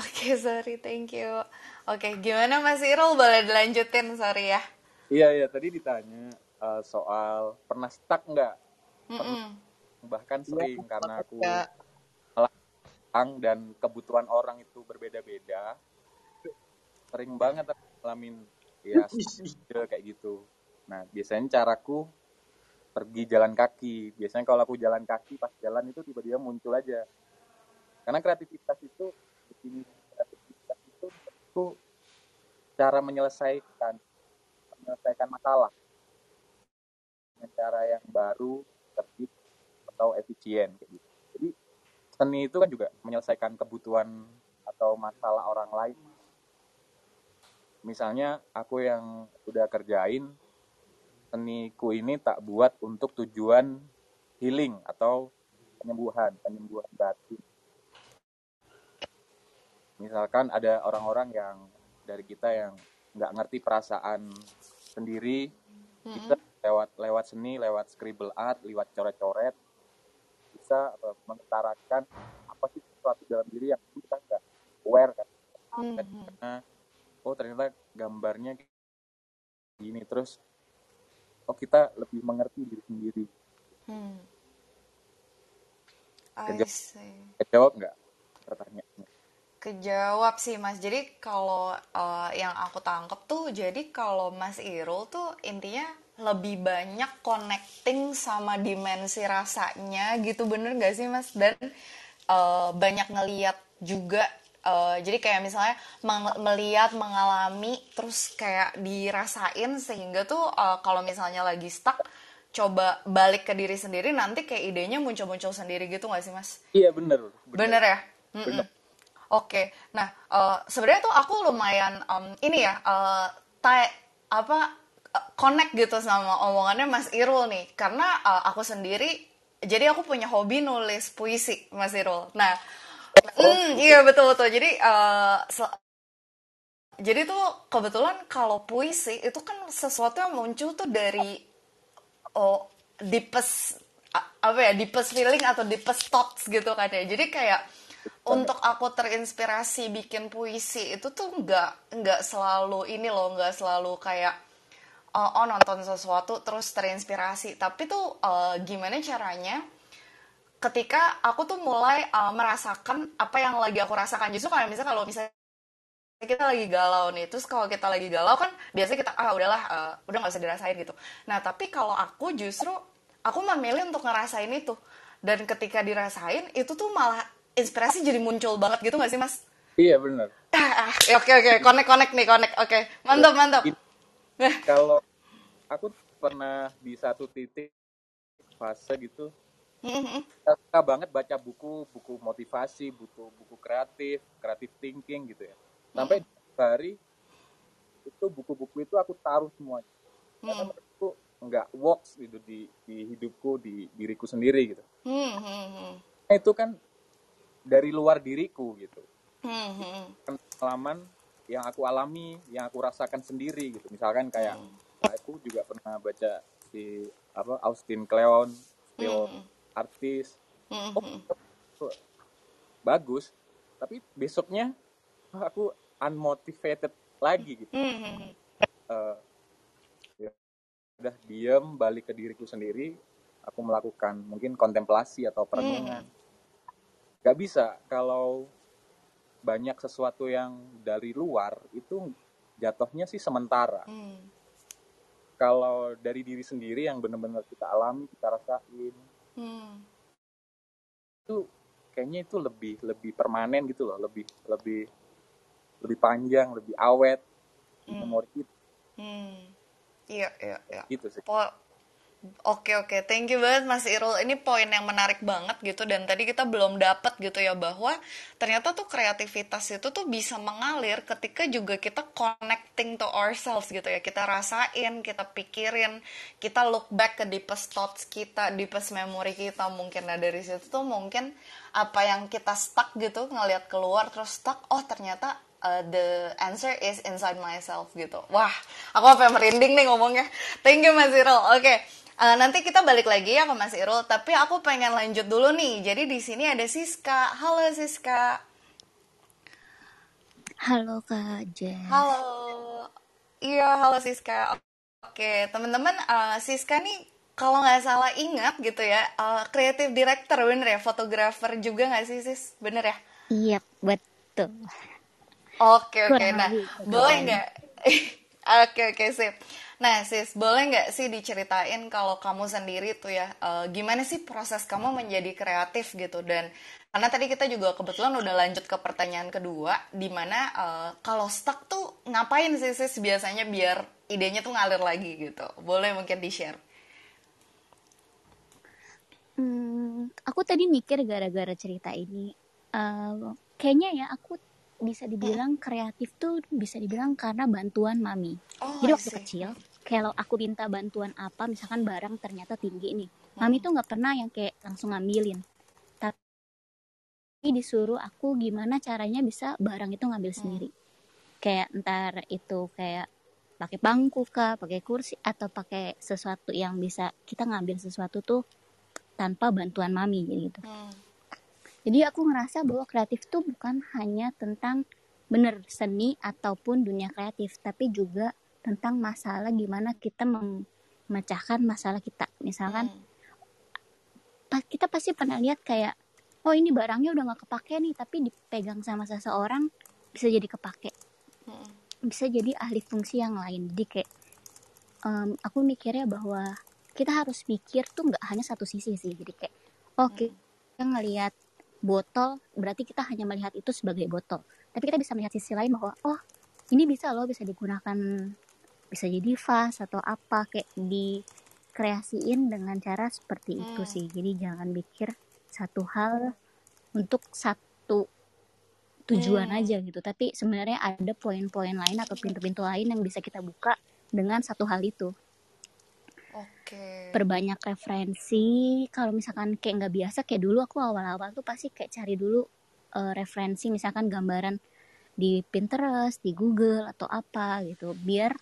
Oke, sorry, thank you. Oke, gimana Mas Irul? Boleh dilanjutin, sorry ya. iya iya tadi ditanya eh, soal pernah stuck nggak pernah Mm-mm. bahkan iya sering karena aku ya. orang dan kebutuhan orang itu berbeda-beda sering banget aku ngalamin ya kayak gitu nah biasanya caraku pergi jalan kaki. Biasanya kalau aku jalan kaki pas jalan itu tiba-tiba muncul aja. Karena kreativitas itu definisi kreativitas itu menurutku cara menyelesaikan menyelesaikan masalah dengan cara yang baru, tertib atau efisien kayak gitu. Jadi seni itu kan juga menyelesaikan kebutuhan atau masalah orang lain. Misalnya aku yang udah kerjain seniku ini tak buat untuk tujuan healing atau penyembuhan, penyembuhan batin. Misalkan ada orang-orang yang dari kita yang nggak ngerti perasaan sendiri, kita lewat lewat seni, lewat scribble art, lewat coret-coret bisa apa, mengutarakan apa sih sesuatu dalam diri yang kita nggak aware kan. Mhm. Karena oh ternyata gambarnya gini terus oh kita lebih mengerti diri sendiri. Hmm. I Kerja see. jawab nggak pertanyaannya? Kejawab sih Mas. Jadi kalau eh, yang aku tangkep tuh, jadi kalau Mas Irul tuh intinya lebih banyak connecting sama dimensi rasanya gitu, bener gak sih Mas? Dan eh, banyak ngeliat juga. Eh, jadi kayak misalnya meng- melihat, mengalami, terus kayak dirasain sehingga tuh eh, kalau misalnya lagi stuck, coba balik ke diri sendiri, nanti kayak idenya muncul-muncul sendiri gitu gak sih Mas? Iya bener, Bener ya? Mm-mm. Bener. Oke, nah eh, sebenarnya tuh aku lumayan em, ini ya, tay- apa eh, connect gitu sama omongannya Mas Irul nih, karena eh, aku sendiri, jadi aku punya hobi nulis puisi Mas Irul. Nah, mm, iya betul betul. Jadi se- jadi tuh kebetulan kalau puisi itu kan sesuatu yang muncul tuh dari oh deepest apa ya deepest feeling atau deepest thoughts gitu kan ya. Jadi kayak untuk aku terinspirasi bikin puisi itu tuh nggak nggak selalu ini loh nggak selalu kayak uh, oh nonton sesuatu terus terinspirasi. Tapi tuh uh, gimana caranya ketika aku tuh mulai uh, merasakan apa yang lagi aku rasakan. Justru kayak misalnya kalau misalnya kita lagi galau nih terus kalau kita lagi galau kan biasanya kita ah udahlah eh, udah nggak usah dirasain gitu. Nah tapi kalau aku justru aku memilih untuk ngerasain itu. Dan ketika dirasain itu tuh malah inspirasi jadi muncul banget gitu nggak sih mas? Iya bener. ah, ah, oke oke connect connect nih connect oke. Mantap mantap. Ini Nah, kalau aku pernah di satu titik fase gitu suka banget baca buku buku motivasi buku buku kreatif kreatif thinking gitu ya. Sampai suatu hari itu buku-buku itu aku taruh semuanya. Karena mm, menurutku nggak works gitu di di hidupku di diriku sendiri gitu. Mm, mm, mm, Nah, itu kan dari luar diriku gitu. Pengalaman yang aku alami yang aku rasakan sendiri gitu. Misalkan kayak aku juga pernah baca si apa Austin Kleon still artis. Mm, oh bagus. Tapi besoknya wah, aku unmotivated lagi gitu. Mm, mm, Eh, ya udah diem balik ke diriku sendiri. Aku melakukan mungkin kontemplasi atau mm, perenungan gak bisa kalau banyak sesuatu yang dari luar itu jatuhnya sih sementara. Mm, kalau dari diri sendiri yang benar-benar kita alami kita rasain mm. itu kayaknya itu lebih lebih permanen gitu loh lebih lebih lebih panjang lebih awet Hmm. memori kita Hmm. Iya, iya, iya. gitu sih Po- Oke, oke. Thank you banget Mas Irul. Ini poin yang menarik banget gitu. Dan tadi kita belum dapat gitu ya bahwa ternyata tuh kreativitas itu tuh bisa mengalir ketika juga kita connecting to ourselves gitu ya. Kita rasain, kita pikirin, kita look back ke deepest thoughts kita, deepest memory kita mungkin. Nah dari situ tuh mungkin apa yang kita stuck gitu, ngelihat keluar terus stuck, oh ternyata uh, the answer is inside myself gitu. Wah, aku sampai merinding nih ngomongnya. Thank you Mas Irul. Oke, uh, nanti kita balik lagi ya ke Mas Irul. Tapi aku pengen lanjut dulu nih. Jadi di sini ada Siska. Halo Siska. Halo Kak Jen. Halo. Iya, halo Siska. Oke, teman-teman, uh, Siska nih kalau nggak salah ingat gitu ya, uh, creative director bener ya, fotografer juga nggak sih Sis? Bener ya? Iya, betul. Oke oke, Kurang nah lebih boleh nggak? Oke oke sip. Nah, sis, boleh nggak sih diceritain kalau kamu sendiri tuh ya, eh, gimana sih proses kamu menjadi kreatif gitu? Dan karena tadi kita juga kebetulan udah lanjut ke pertanyaan kedua, di mana eh, kalau stuck tuh ngapain sih sis biasanya biar idenya tuh ngalir lagi gitu? Boleh mungkin di-share. Hmm, aku tadi mikir gara-gara cerita ini, eh, kayaknya ya aku bisa dibilang kreatif tuh bisa dibilang karena bantuan mami. Oh, Jadi waktu kecil, kalau aku minta bantuan apa, misalkan barang ternyata tinggi nih, mami tuh nggak pernah yang kayak langsung ngambilin, tapi disuruh aku gimana caranya bisa barang itu ngambil sendiri. Kayak ntar itu kayak pakai bangku kah, pakai kursi atau pakai sesuatu yang bisa kita ngambil sesuatu tuh tanpa bantuan mami gitu. Hmm. Jadi aku ngerasa bahwa kreatif tuh bukan hanya tentang bener seni ataupun dunia kreatif, tapi juga tentang masalah gimana kita memecahkan masalah kita. Misalkan Hmm. kita pasti pernah lihat kayak, oh ini barangnya udah gak kepake nih, tapi dipegang sama seseorang bisa jadi kepake, Hmm. bisa jadi ahli fungsi yang lain. Jadi kayak em, aku mikirnya bahwa kita harus pikir tuh nggak hanya satu sisi sih. Jadi kayak, oh kita ngelihat botol, berarti kita hanya melihat itu sebagai botol. Tapi kita bisa melihat sisi lain bahwa, oh ini bisa loh, bisa digunakan, bisa jadi vas atau apa, kayak dikreasiin dengan cara seperti itu Hmm. sih. Jadi jangan mikir satu hal untuk satu tujuan Hmm. aja gitu. Tapi sebenarnya ada poin-poin lain atau pintu-pintu lain yang bisa kita buka dengan satu hal itu. Oke. Perbanyak referensi. Kalau misalkan kayak nggak biasa, kayak dulu aku awal-awal tuh pasti kayak cari dulu eh, referensi, misalkan gambaran di Pinterest, di Google atau apa gitu. Biar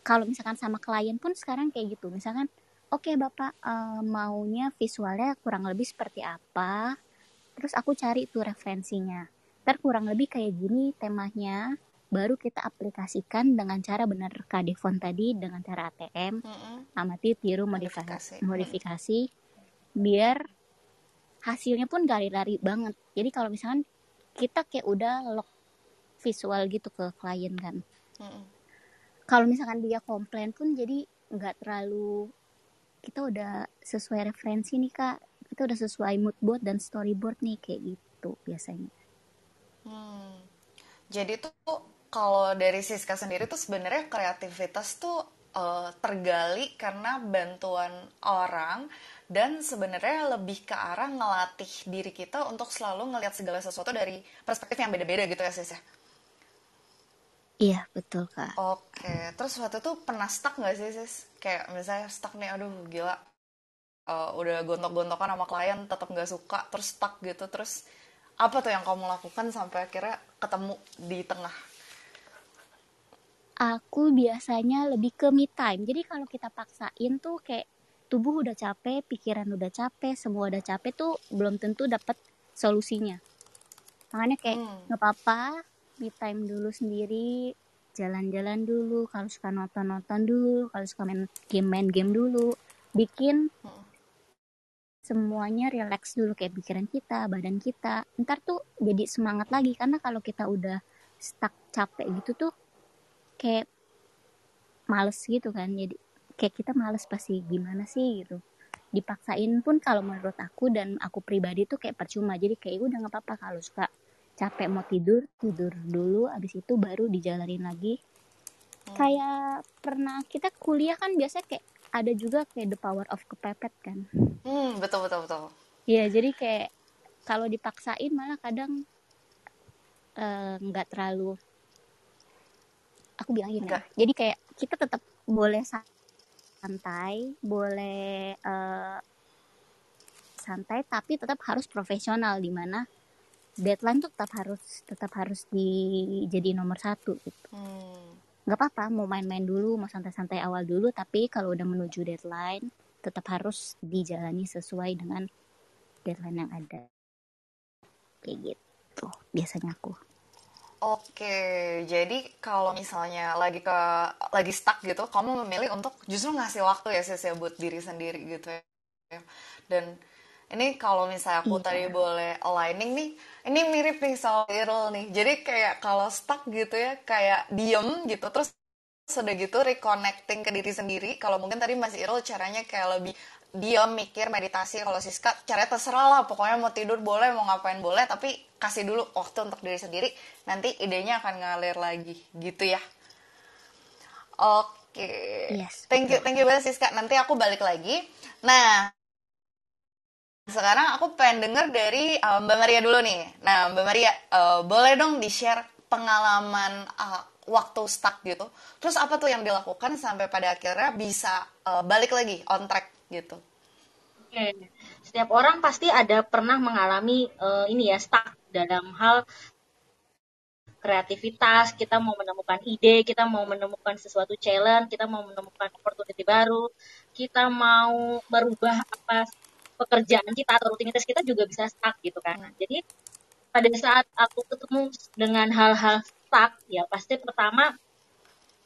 kalau misalkan sama klien pun sekarang kayak gitu. Misalkan, oke bapak eh, maunya visualnya kurang lebih seperti apa. Terus aku cari tuh referensinya. Ntar kurang lebih kayak gini temanya. Baru kita aplikasikan dengan cara benar font tadi dengan cara ATM Mm-mm. amati tiru Modifikasi. modifikasi modifikasi biar hasilnya pun gak lari banget jadi kalau misalkan kita kayak udah lock visual gitu ke klien kan Mm-mm. Kalau misalkan dia komplain pun jadi nggak terlalu kita udah sesuai referensi nih kak kita udah sesuai mood board dan storyboard nih kayak gitu biasanya Hmm. Jadi tuh kalau dari Siska sendiri tuh sebenarnya kreativitas tuh eh, tergali karena bantuan orang dan sebenarnya lebih ke arah ngelatih diri kita untuk selalu ngelihat segala sesuatu dari perspektif yang beda-beda gitu ya Sis ya. Iya betul kak Oke, terus waktu itu pernah stuck nggak sih sis? Kayak misalnya stuck nih, aduh gila, Eh, udah gontok-gontokan sama klien tetap nggak suka, terus stuck gitu, terus apa tuh yang kamu lakukan sampai akhirnya ketemu di tengah? Aku biasanya lebih ke me time. Jadi kalau kita paksain tuh kayak tubuh udah capek, pikiran udah capek, semua udah capek tuh belum tentu dapat solusinya. Makanya kayak Hmm. nggak apa-apa, me time dulu sendiri, jalan-jalan dulu, kalau suka nonton-nonton dulu, kalau suka main game main game dulu, bikin semuanya relax dulu kayak pikiran kita, badan kita. Ntar tuh jadi semangat lagi karena kalau kita udah stuck capek gitu tuh kayak males gitu kan. Jadi kayak kita males pasti gimana sih gitu. Dipaksain pun kalau menurut aku dan aku pribadi tuh kayak percuma. Jadi kayak udah nggak apa-apa kalau suka capek mau tidur, tidur dulu abis itu baru dijalanin lagi. Kayak pernah kita kuliah kan biasanya kayak ada juga kayak the power of kepepet kan. Hmm, betul betul betul. Iya, jadi kayak kalau dipaksain malah kadang eh, nggak terlalu aku bilang gini ya. Jadi kayak kita tetap boleh santai, boleh eh, santai tapi tetap harus profesional di mana deadline tuh tetap harus tetap harus dijadi nomor satu gitu. Hmm. Nggak apa-apa mau main-main dulu, mau santai-santai awal dulu, tapi kalau udah menuju deadline tetap harus dijalani sesuai dengan deadline yang ada. Kayak gitu biasanya aku. Oke, jadi kalau misalnya lagi ke lagi stuck gitu, kamu memilih untuk justru ngasih waktu ya sis ya buat diri sendiri gitu ya. Dan ini kalau misalnya aku Iya. tadi boleh aligning nih, ini mirip nih sama Irul nih. Jadi kayak kalau stuck gitu ya, kayak diem gitu, terus sudah gitu reconnecting ke diri sendiri. Kalau mungkin tadi Mas Irul caranya kayak lebih diam mikir meditasi. Kalau Siska caranya terserah lah pokoknya mau tidur boleh mau ngapain boleh tapi kasih dulu waktu untuk diri sendiri. Nanti idenya akan ngalir lagi gitu ya. Oke. Yes, thank you thank you banget Siska. Nanti aku balik lagi. Nah sekarang aku pengen denger dari uh, Mbak Maria dulu nih. Nah Mbak Maria uh, boleh dong di share pengalaman uh, waktu stuck gitu. Terus apa tuh yang dilakukan sampai pada akhirnya bisa uh, balik lagi on track gitu? Oke. Setiap orang pasti ada pernah mengalami eh, ini ya stuck dalam hal kreativitas, kita mau menemukan ide, kita mau menemukan sesuatu challenge, kita mau menemukan opportunity baru, kita mau merubah apa pekerjaan kita atau rutinitas kita juga bisa stuck gitu kan. Nah, jadi pada saat aku ketemu dengan hal-hal stuck, ya pasti pertama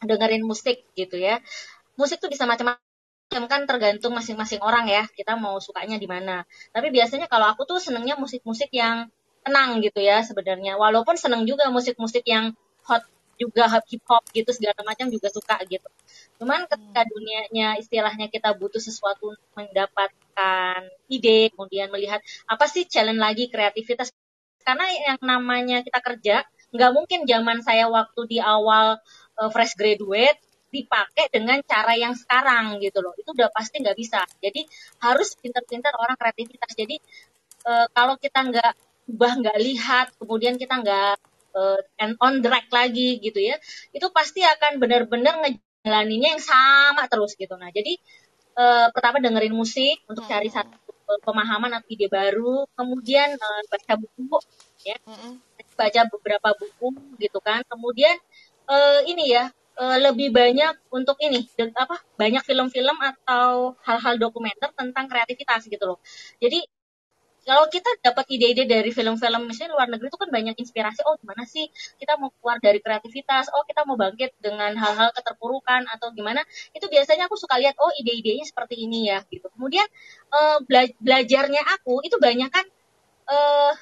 dengerin musik gitu ya. Musik tuh bisa macam-macam kan tergantung masing-masing orang ya kita mau sukanya di mana tapi biasanya kalau aku tuh senengnya musik-musik yang tenang gitu ya sebenarnya walaupun seneng juga musik-musik yang hot juga hip hop gitu segala macam juga suka gitu. Cuman ketika dunianya istilahnya kita butuh sesuatu mendapatkan ide kemudian melihat apa sih challenge lagi kreativitas. Karena yang namanya kita kerja nggak mungkin zaman saya waktu di awal uh, fresh graduate dipakai dengan cara yang sekarang gitu loh. Itu udah pasti nggak bisa. Jadi harus pintar-pintar orang kreativitas. Jadi e, kalau kita nggak ubah nggak lihat kemudian kita nggak e, and on track lagi gitu ya itu pasti akan benar-benar ngejalaninnya yang sama terus gitu. Nah jadi e, pertama dengerin musik untuk cari satu pemahaman atau ide baru kemudian e, baca buku ya. Baca beberapa buku gitu kan. Kemudian e, ini ya uh, lebih banyak untuk ini apa banyak film-film atau hal-hal dokumenter tentang kreativitas gitu loh. Jadi kalau kita dapat ide-ide dari film-film misalnya luar negeri itu kan banyak inspirasi oh gimana sih kita mau keluar dari kreativitas oh kita mau bangkit dengan hal-hal keterpurukan atau gimana itu biasanya aku suka lihat oh ide-idenya seperti ini ya gitu kemudian uh, bela belajarnya aku itu banyak kan uh,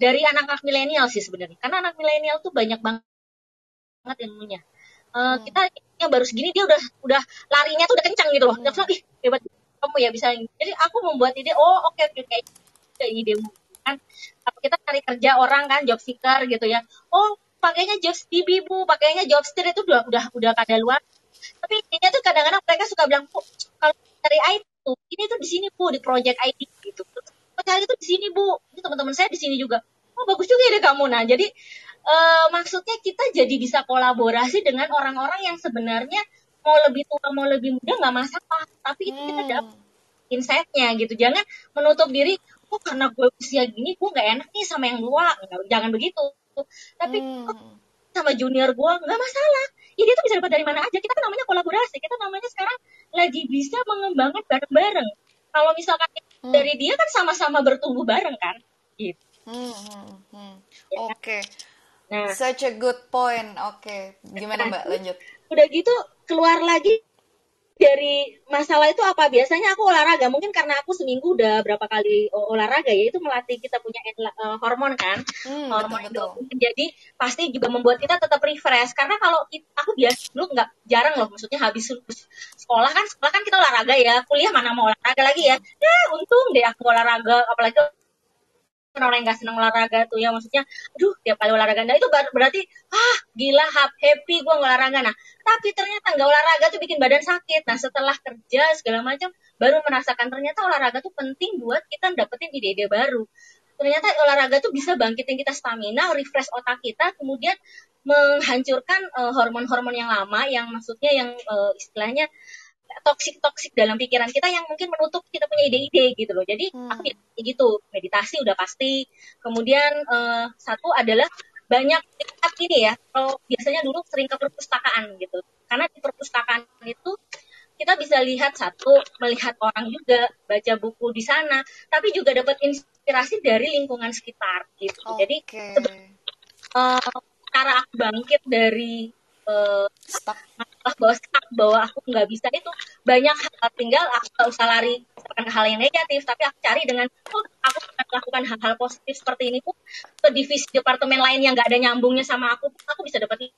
dari anak-anak milenial sih sebenarnya karena anak milenial tuh banyak banget ilmunya uh, kita ya baru segini dia udah udah larinya tuh udah kencang gitu loh. Hmm. Ih hebat kamu ya bisa. Jadi aku membuat ide, oh oke okay, oke okay, kayak ide kan. Kita cari kerja orang kan job seeker gitu ya. Oh pakainya job DB bu, pakainya job street itu udah udah udah kada luar. Tapi ini tuh kadang-kadang mereka suka bilang, bu kalau cari IT tuh ini tuh di sini bu di project ID gitu. Terus cari itu di sini bu, ini teman-teman saya di sini juga. Oh bagus juga ide kamu nah. Jadi uh, maksudnya kita jadi bisa kolaborasi dengan orang-orang yang sebenarnya mau lebih tua mau lebih muda nggak masalah tapi itu kita Hmm. dapat insightnya gitu jangan menutup diri oh karena gue usia gini gue nggak enak nih sama yang tua Nggak- jangan begitu tapi Hmm. sama junior gue nggak masalah ide itu bisa dapat dari mana aja kita kan namanya kolaborasi kita namanya sekarang lagi bisa mengembangkan bareng-bareng kalau misalkan Hmm. dari dia kan sama-sama bertumbuh bareng kan gitu Hmm, hmm, hmm. ya? Oke, nah such a good point. Oke, gimana Mbak? Lanjut. udah gitu keluar lagi dari masalah itu apa? Biasanya aku olahraga. Mungkin karena aku seminggu udah berapa kali olahraga ya itu melatih kita punya eh, hormon kan? Hmm, hormon betul jadi pasti juga membuat kita tetap refresh. Karena kalau ki- aku biasa dulu nggak jarang loh. Maksudnya habis sekolah kan sekolah kan kita olahraga ya. Kuliah mana mau olahraga lagi ya? Ya untung deh aku olahraga. Apalagi orang yang gak seneng olahraga tuh ya maksudnya aduh tiap kali olahraga. Nah itu ber- berarti ah gila hap- happy gue olahraga. Nah tapi ternyata nggak olahraga tuh bikin badan sakit. Nah setelah kerja segala macam baru merasakan ternyata olahraga tuh penting buat kita dapetin ide-ide baru. Ternyata olahraga tuh bisa bangkitin kita stamina refresh otak kita kemudian menghancurkan eh, hormon-hormon yang lama yang maksudnya yang eh, istilahnya toksik-toksik dalam pikiran kita yang mungkin menutup kita punya ide-ide gitu loh. Jadi Hmm. aku gitu, meditasi udah pasti. Kemudian eh, satu adalah banyak tingkat ini ya. Kalau biasanya dulu sering ke perpustakaan gitu. Karena di perpustakaan itu kita bisa lihat satu, melihat orang juga, baca buku di sana, tapi juga dapat inspirasi dari lingkungan sekitar gitu. Jadi Oke. eh, cara aku bangkit dari Stuck. Masalah bahwa stuck, bahwa aku nggak bisa itu banyak hal tinggal aku nggak usah lari ke hal yang negatif tapi aku cari dengan oh aku akan melakukan hal-hal positif seperti ini pun ke divisi departemen lain yang nggak ada nyambungnya sama aku aku bisa dapat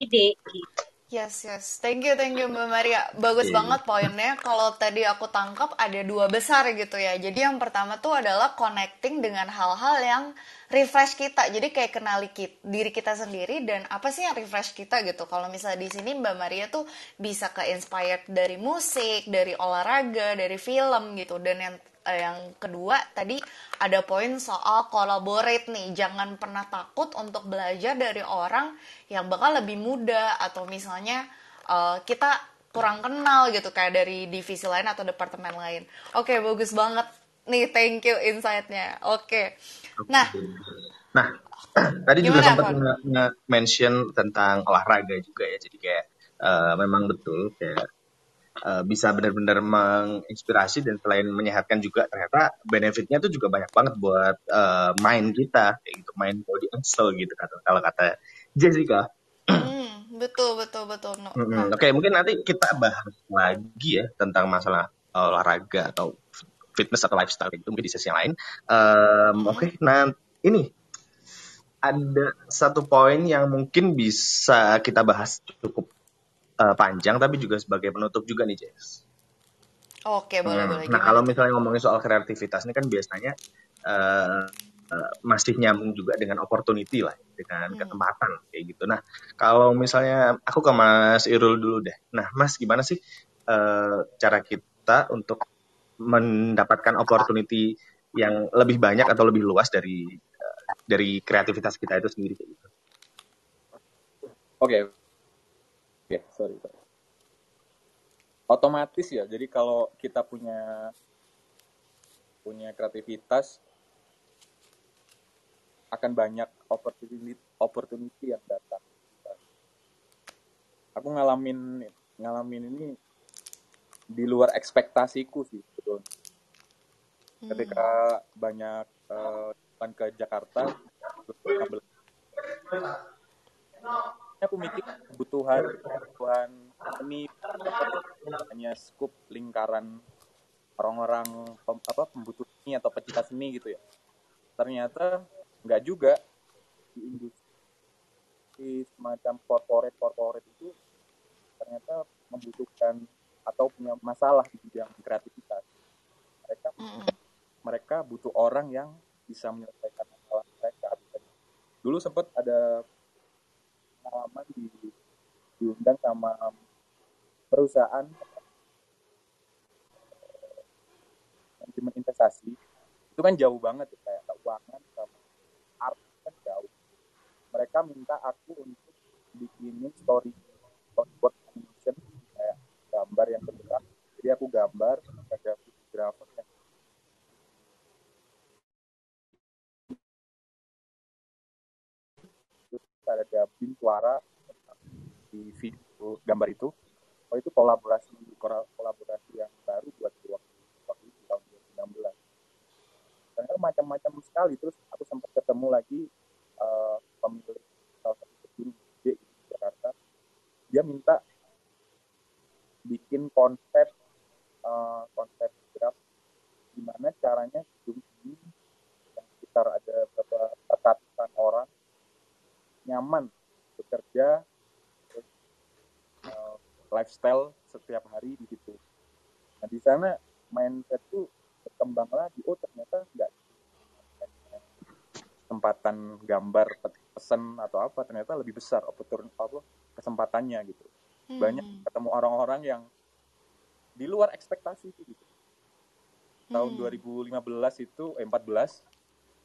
ide gitu. Yes, yes. Thank you, thank you Mbak Maria. Bagus Iya. banget poinnya. Kalau tadi aku tangkap ada dua besar gitu ya. Jadi yang pertama tuh adalah connecting dengan hal-hal yang refresh kita. Jadi kayak kenali kit- diri kita sendiri dan apa sih yang refresh kita gitu. Kalau misalnya di sini Mbak Maria tuh bisa ke inspired dari musik, dari olahraga, dari film gitu. Dan yang yang kedua tadi ada poin soal collaborate nih. Jangan pernah takut untuk belajar dari orang yang bakal lebih muda atau misalnya eh, kita kurang kenal gitu kayak dari divisi lain atau departemen lain. Oke, bagus banget nih. Thank you insight-nya. Oke. Nah, Nah, tadi juga sempat nge-mention tentang olahraga juga ya. Jadi kayak eh, memang betul kayak eh, bisa benar-benar menginspirasi dan selain menyehatkan juga ternyata benefitnya tuh juga banyak banget buat eh, mind kita kayak gitu, mind body and soul gitu kata kalau kata Jessica. hmm, betul betul betul. No. Nah, Oke, mungkin nanti kita bahas lagi ya tentang masalah uh, olahraga atau fitness atau lifestyle itu mungkin di sesi yang lain. Um, mm, Oke, nah ini ada satu poin yang mungkin bisa kita bahas cukup uh, panjang, tapi juga sebagai penutup juga nih, Jess. Oke, boleh Hmm, boleh. Nah, kalau misalnya ngomongin soal kreativitas ini kan biasanya uh, uh, masih nyambung juga dengan opportunity lah, dengan Hmm. kesempatan kayak gitu. Nah, kalau misalnya aku ke Mas Irul dulu deh. Nah, Mas gimana sih uh, cara kita untuk mendapatkan opportunity yang lebih banyak atau lebih luas dari uh, dari kreativitas kita itu sendiri kayak gitu? Oke, oke, sorry, sorry. Otomatis ya. Jadi kalau kita punya punya kreativitas akan banyak opportunity opportunity yang datang. Aku ngalamin ngalamin ini di luar ekspektasiku sih, betul. Hmm. Ketika banyak jalan ke Jakarta, aku mikir kebutuhan kebutuhan ini hanya skup lingkaran orang-orang pem- apa pembutuh seni atau pecinta seni gitu ya. Ternyata nggak juga di industri semacam corporate corporate itu ternyata membutuhkan atau punya masalah di bidang kreativitas. Mereka Mm-mm. mereka butuh orang yang bisa menyelesaikan masalah mereka. Dulu sempat ada pengalaman di diundang sama perusahaan. Manajemen investasi itu kan jauh banget ya, kayak keuangan sama art kan jauh. Mereka minta aku untuk bikinin story storyboard animation kayak gambar yang bergerak jadi aku gambar ada fotografer yang terus ada dubbing suara di video gambar itu. Oh itu kolaborasi kolaborasi yang baru buat waktu waktu itu tahun 2016 ternyata macam-macam sekali. Terus aku sempat ketemu lagi eh, pemilik salah satu kebun di Jakarta. Dia minta bikin konsep eh, konsep graf gimana caranya gedung ini yang sekitar ada berapa ratusan orang nyaman bekerja terus uh, lifestyle setiap hari di situ. Nah di sana mindset tuh berkembang lagi. Oh ternyata nggak kesempatan gambar pesan atau apa ternyata lebih besar opportun apa kesempatannya gitu. Banyak Hmm. ketemu orang-orang yang di luar ekspektasi sih, gitu. Tahun Hmm. 2015 itu eh, 14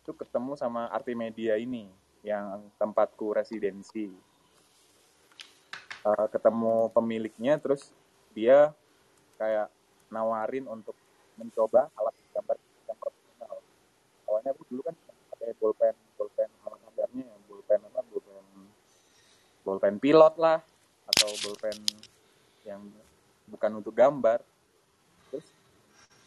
itu ketemu sama Artimedia ini yang tempatku residensi. Eh, ketemu pemiliknya terus dia kayak nawarin untuk mencoba alat gambar yang profesional. Awalnya aku dulu kan pakai bolpen, bolpen alat gambarnya bolpen apa, bolpen bolpen pilot lah atau bolpen yang bukan untuk gambar. Terus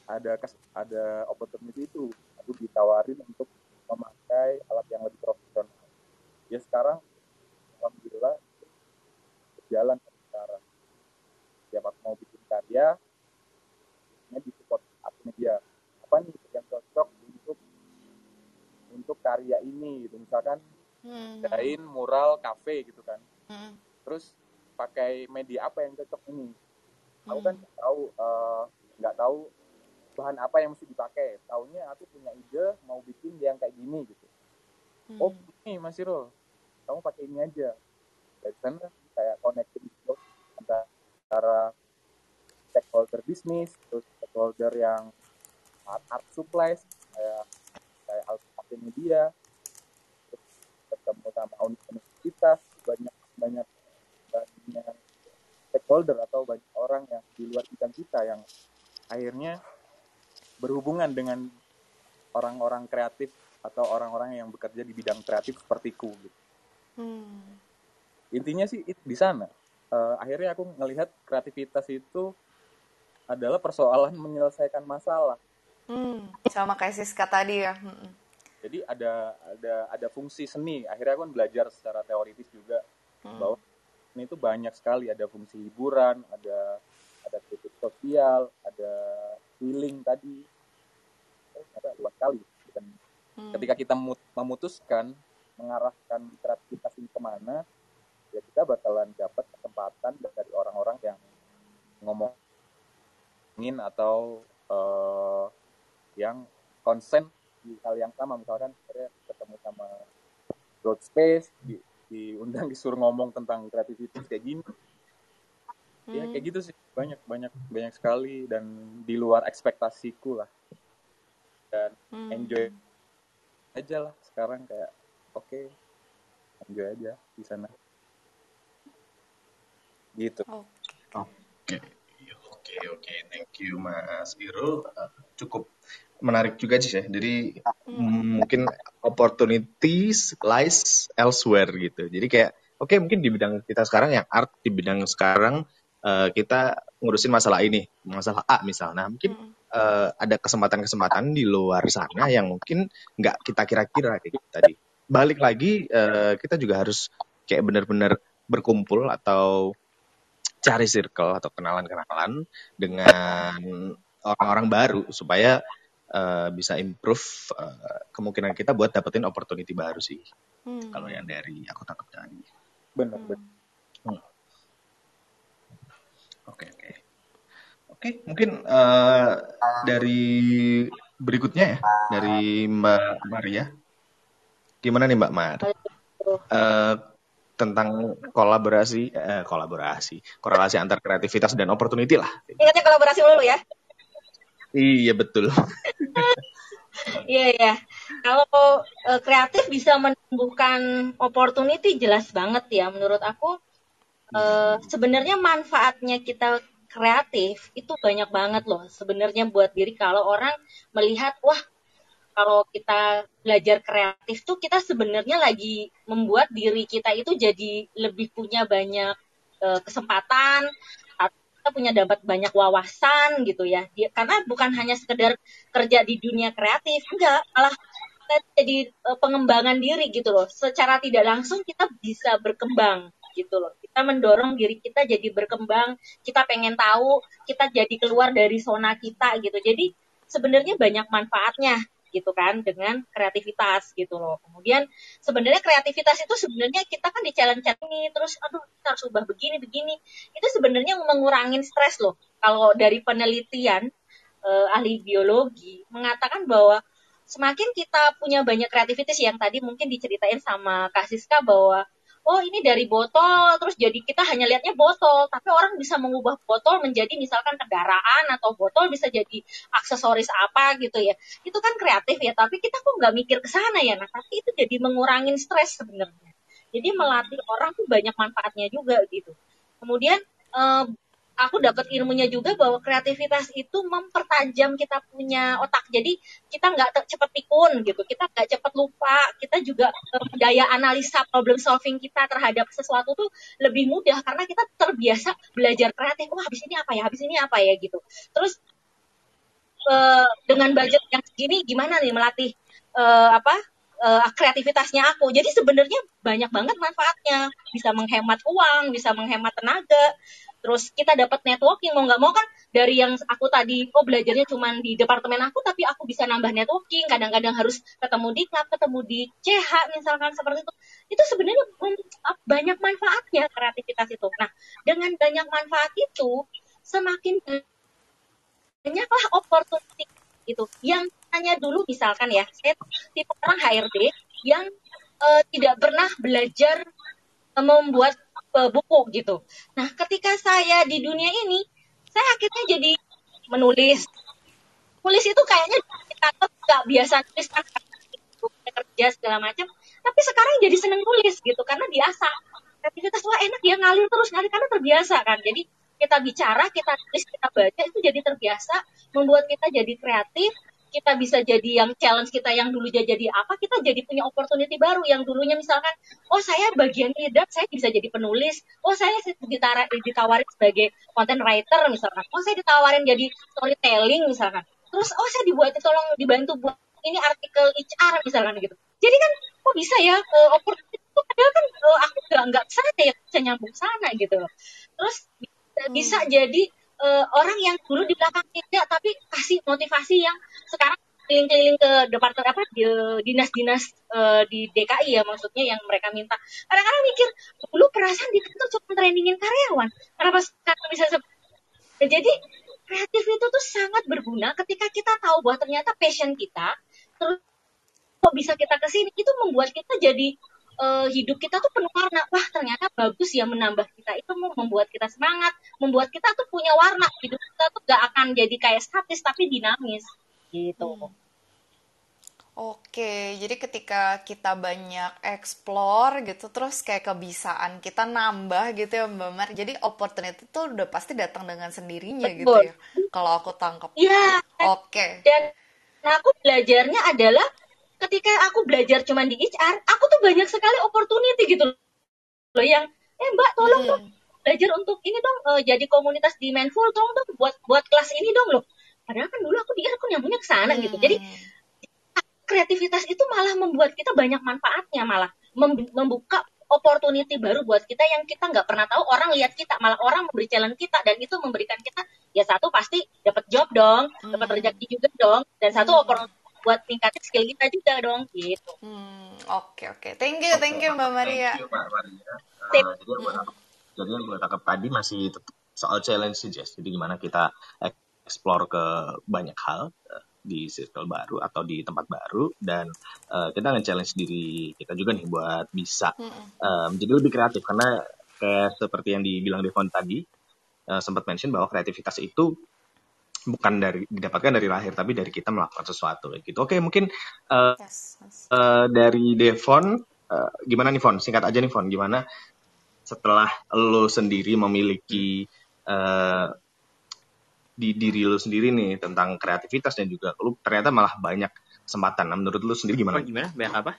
ada ada opportunity itu aku ditawarin untuk memakai alat yang lebih profesional. Ya sekarang alhamdulillah berjalan sampai sekarang. Setiap aku mau bikin karya, ini di support aku media. Apa nih yang cocok untuk untuk karya ini gitu. Misalkan Hmm. dain mural kafe gitu kan. Hmm. Terus pakai media apa yang cocok ini aku kan nggak tahu eh, nggak tahu bahan apa yang mesti dipakai tahunya aku punya ide mau bikin yang kayak gini gitu Hmm. oh ini Mas Irul kamu pakai ini aja dari sana kayak connecting gitu antara stakeholder bisnis terus stakeholder yang art, art supplies kayak kayak Alpha Media terus ketemu sama universitas banyak banyak banyak stakeholder atau banyak orang yang di luar bidang kita yang akhirnya berhubungan dengan orang-orang kreatif atau orang-orang yang bekerja di bidang kreatif sepertiku gitu. Hmm. Intinya sih it- di sana. Eh, akhirnya aku ngelihat kreativitas itu adalah persoalan menyelesaikan masalah. Hmm. Sama kayak Siska tadi ya. Hmm. Jadi ada ada ada fungsi seni. Akhirnya aku kan belajar secara teoritis juga Hmm. bahwa ini itu banyak sekali. Ada fungsi hiburan, ada ada kritik sosial, ada healing tadi. Oh, ada luas sekali. Dan Hmm. ketika kita memu- memutuskan mengarahkan kreativitas ini ke mana, ya kita bakalan dapat kesempatan dari orang-orang yang ngomongin atau eh, yang konsen di hal yang sama misalkan akhirnya ketemu sama Broad Space di, diundang disuruh ngomong tentang kreativitas kayak gini ya Hmm. kayak gitu sih banyak banyak banyak sekali dan di luar ekspektasiku lah dan Hmm. enjoy aja lah sekarang kayak oke enjoy aja di sana gitu Oh. Oke, oke, oke. Thank you, Mas Irul. Uh, cukup menarik juga sih ya. Jadi mm, mungkin opportunities lies elsewhere gitu. Jadi kayak oke mungkin di bidang kita sekarang yang art di bidang sekarang uh, kita ngurusin masalah ini, masalah A misalnya. Mungkin Hmm. uh, ada kesempatan-kesempatan di luar sana yang mungkin nggak kita kira-kira kayak gitu tadi. Balik lagi uh, kita juga harus kayak benar-benar berkumpul atau cari circle atau kenalan-kenalan dengan orang-orang baru supaya uh, bisa improve uh, kemungkinan kita buat dapetin opportunity baru sih. Hmm. Kalau yang dari aku tangkap tadi. bener Hmm. bener Hmm. Oke oke oke mungkin uh, dari berikutnya ya dari Mbak Maria. Gimana nih Mbak Mar? Uh, tentang kolaborasi eh, kolaborasi korelasi antar kreativitas dan opportunity lah. Ingatnya kolaborasi dulu ya. Iya betul. Iya ya. Kalau eh, kreatif bisa menumbuhkan opportunity jelas banget ya menurut aku. eh, sebenarnya manfaatnya kita kreatif itu banyak banget loh sebenarnya buat diri kalau orang melihat wah kalau kita belajar kreatif tuh kita sebenarnya lagi membuat diri kita itu jadi lebih punya banyak eh, kesempatan kita punya dapat banyak wawasan gitu ya. Karena bukan hanya sekedar kerja di dunia kreatif enggak malah kita jadi eh, pengembangan diri gitu loh. Secara tidak langsung kita bisa berkembang gitu loh. Kita mendorong diri kita jadi berkembang kita pengen tahu kita jadi keluar dari zona kita gitu. Jadi sebenarnya banyak manfaatnya gitu kan dengan kreativitas gitu loh. Kemudian sebenarnya kreativitas itu sebenarnya kita kan di challenge ini terus aduh kita harus ubah begini begini. Itu sebenarnya mengurangin stres loh. Kalau dari penelitian eh, ahli biologi mengatakan bahwa semakin kita punya banyak kreativitas yang tadi mungkin diceritain sama Kak Siska bahwa oh ini dari botol. Terus jadi kita hanya lihatnya botol. Tapi orang bisa mengubah botol menjadi misalkan kendaraan atau botol bisa jadi aksesoris apa gitu ya. Itu kan kreatif ya tapi kita kok nggak mikir ke sana ya nah tapi itu jadi mengurangin stres sebenarnya. Jadi melatih orang tuh banyak manfaatnya juga gitu. Kemudian eh, aku dapat ilmunya juga bahwa kreativitas itu mempertajam kita punya otak. Jadi kita nggak cepet pikun gitu. Kita nggak cepet lupa. Kita juga eh, daya analisa problem solving kita terhadap sesuatu tuh lebih mudah karena kita terbiasa belajar kreatif. Wah habis ini apa ya? Habis ini apa ya? Gitu. Terus eh, dengan budget yang segini gimana nih melatih eh, apa kreativitasnya aku. Jadi sebenarnya banyak banget manfaatnya. Bisa menghemat uang, bisa menghemat tenaga. Terus kita dapat networking mau nggak mau kan dari yang aku tadi oh belajarnya cuma di departemen aku tapi aku bisa nambah networking. Kadang-kadang harus ketemu di klub, ketemu di CH misalkan seperti itu. Itu sebenarnya banyak manfaatnya kreativitas itu. Nah, dengan banyak manfaat itu semakin banyaklah opportunity gitu. Yang hanya dulu misalkan ya, saya tipe orang HRD yang uh, tidak pernah belajar uh, membuat buku gitu. Nah, ketika saya di dunia ini, saya akhirnya jadi menulis. Nulis itu kayaknya kita nggak biasa nulis kan kerja segala macam, tapi sekarang jadi seneng nulis gitu karena biasa. Kreativitas wah enak ya ngalir terus ngalir karena terbiasa kan. Jadi kita bicara, kita tulis, kita baca itu jadi terbiasa, membuat kita jadi kreatif, kita bisa jadi yang challenge kita yang dulu jadi apa kita jadi punya opportunity baru yang dulunya misalkan oh saya bagian leader saya bisa jadi penulis. Oh saya ditara, ditawarin sebagai content writer misalkan. Oh saya ditawarin jadi storytelling misalkan. Terus oh saya dibuat tolong dibantu buat ini artikel HR misalkan gitu. Jadi kan kok bisa ya uh, opportunity itu padahal kan uh, aku nggak nggak sana ya bisa nyambung sana gitu. Terus bisa, hmm. bisa jadi uh, orang yang dulu di belakang tidak tapi kasih motivasi yang sekarang keliling-keliling ke departemen apa di dinas-dinas uh, di DKI ya maksudnya yang mereka minta. Kadang-kadang mikir dulu perasaan di kantor cuma trainingin karyawan. Kenapa sekarang bisa jadi kreatif itu tuh sangat berguna ketika kita tahu bahwa ternyata passion kita terus kok bisa kita ke sini itu membuat kita jadi uh, hidup kita tuh penuh warna. Wah, ternyata bagus ya menambah kita itu membuat kita semangat, membuat kita tuh punya warna. Hidup kita tuh gak akan jadi kayak statis tapi dinamis gitu. Hmm. Oke, jadi ketika kita banyak explore gitu, terus kayak kebiasaan kita nambah gitu ya Mbak Mar. Jadi opportunity itu udah pasti datang dengan sendirinya gitu Betul. gitu ya. Kalau aku tangkap. Iya. Oke. Dan nah aku belajarnya adalah ketika aku belajar cuma di HR, aku tuh banyak sekali opportunity gitu loh yang eh Mbak tolong dong belajar untuk ini dong uh, jadi komunitas di Mindful dong dong buat buat kelas ini dong loh. Padahal kan dulu aku pikir aku nyambungnya ke sana hmm. gitu. Jadi kreativitas itu malah membuat kita banyak manfaatnya malah membuka opportunity baru buat kita yang kita nggak pernah tahu orang lihat kita malah orang memberi challenge kita dan itu memberikan kita ya satu pasti dapat job dong dapat rezeki juga dong dan satu opportunity buat tingkatin skill kita juga dong gitu. Hmm, oke okay, oke. Okay. Thank you, thank you Mbak Maria. Thank you Mbak Maria. Uh, jadi yang jadi yang gue tangkap tadi masih soal challenge sih Jess. Jadi gimana kita explore ke banyak hal uh, di circle baru atau di tempat baru dan uh, kita nge-challenge diri kita juga nih buat bisa uh, menjadi lebih kreatif karena kayak seperti yang dibilang Devon tadi uh, sempat mention bahwa kreativitas itu bukan dari didapatkan dari lahir tapi dari kita melakukan sesuatu gitu. Oke, mungkin uh, yes, yes. Uh, dari Devon uh, gimana nih Fon? Singkat aja nih Fon, gimana setelah lo sendiri memiliki uh, di diri lo sendiri nih tentang kreativitas dan juga lo ternyata malah banyak kesempatan. Nah, menurut lo sendiri gimana? Oh, gimana? Banyak apa?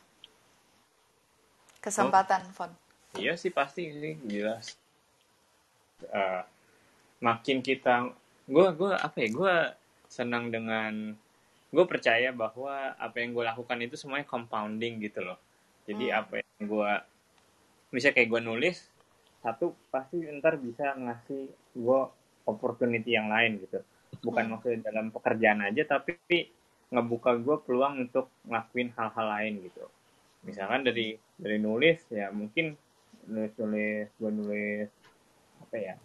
Kesempatan, oh. Fon. Iya sih pasti sih jelas. Uh, makin kita gue gue apa ya gue senang dengan gue percaya bahwa apa yang gue lakukan itu semuanya compounding gitu loh jadi hmm. apa yang gue bisa kayak gue nulis satu pasti ntar bisa ngasih gue opportunity yang lain gitu bukan hmm. maksudnya dalam pekerjaan aja tapi ngebuka gue peluang untuk ngelakuin hal-hal lain gitu misalkan dari dari nulis ya mungkin nulis nulis gue nulis apa ya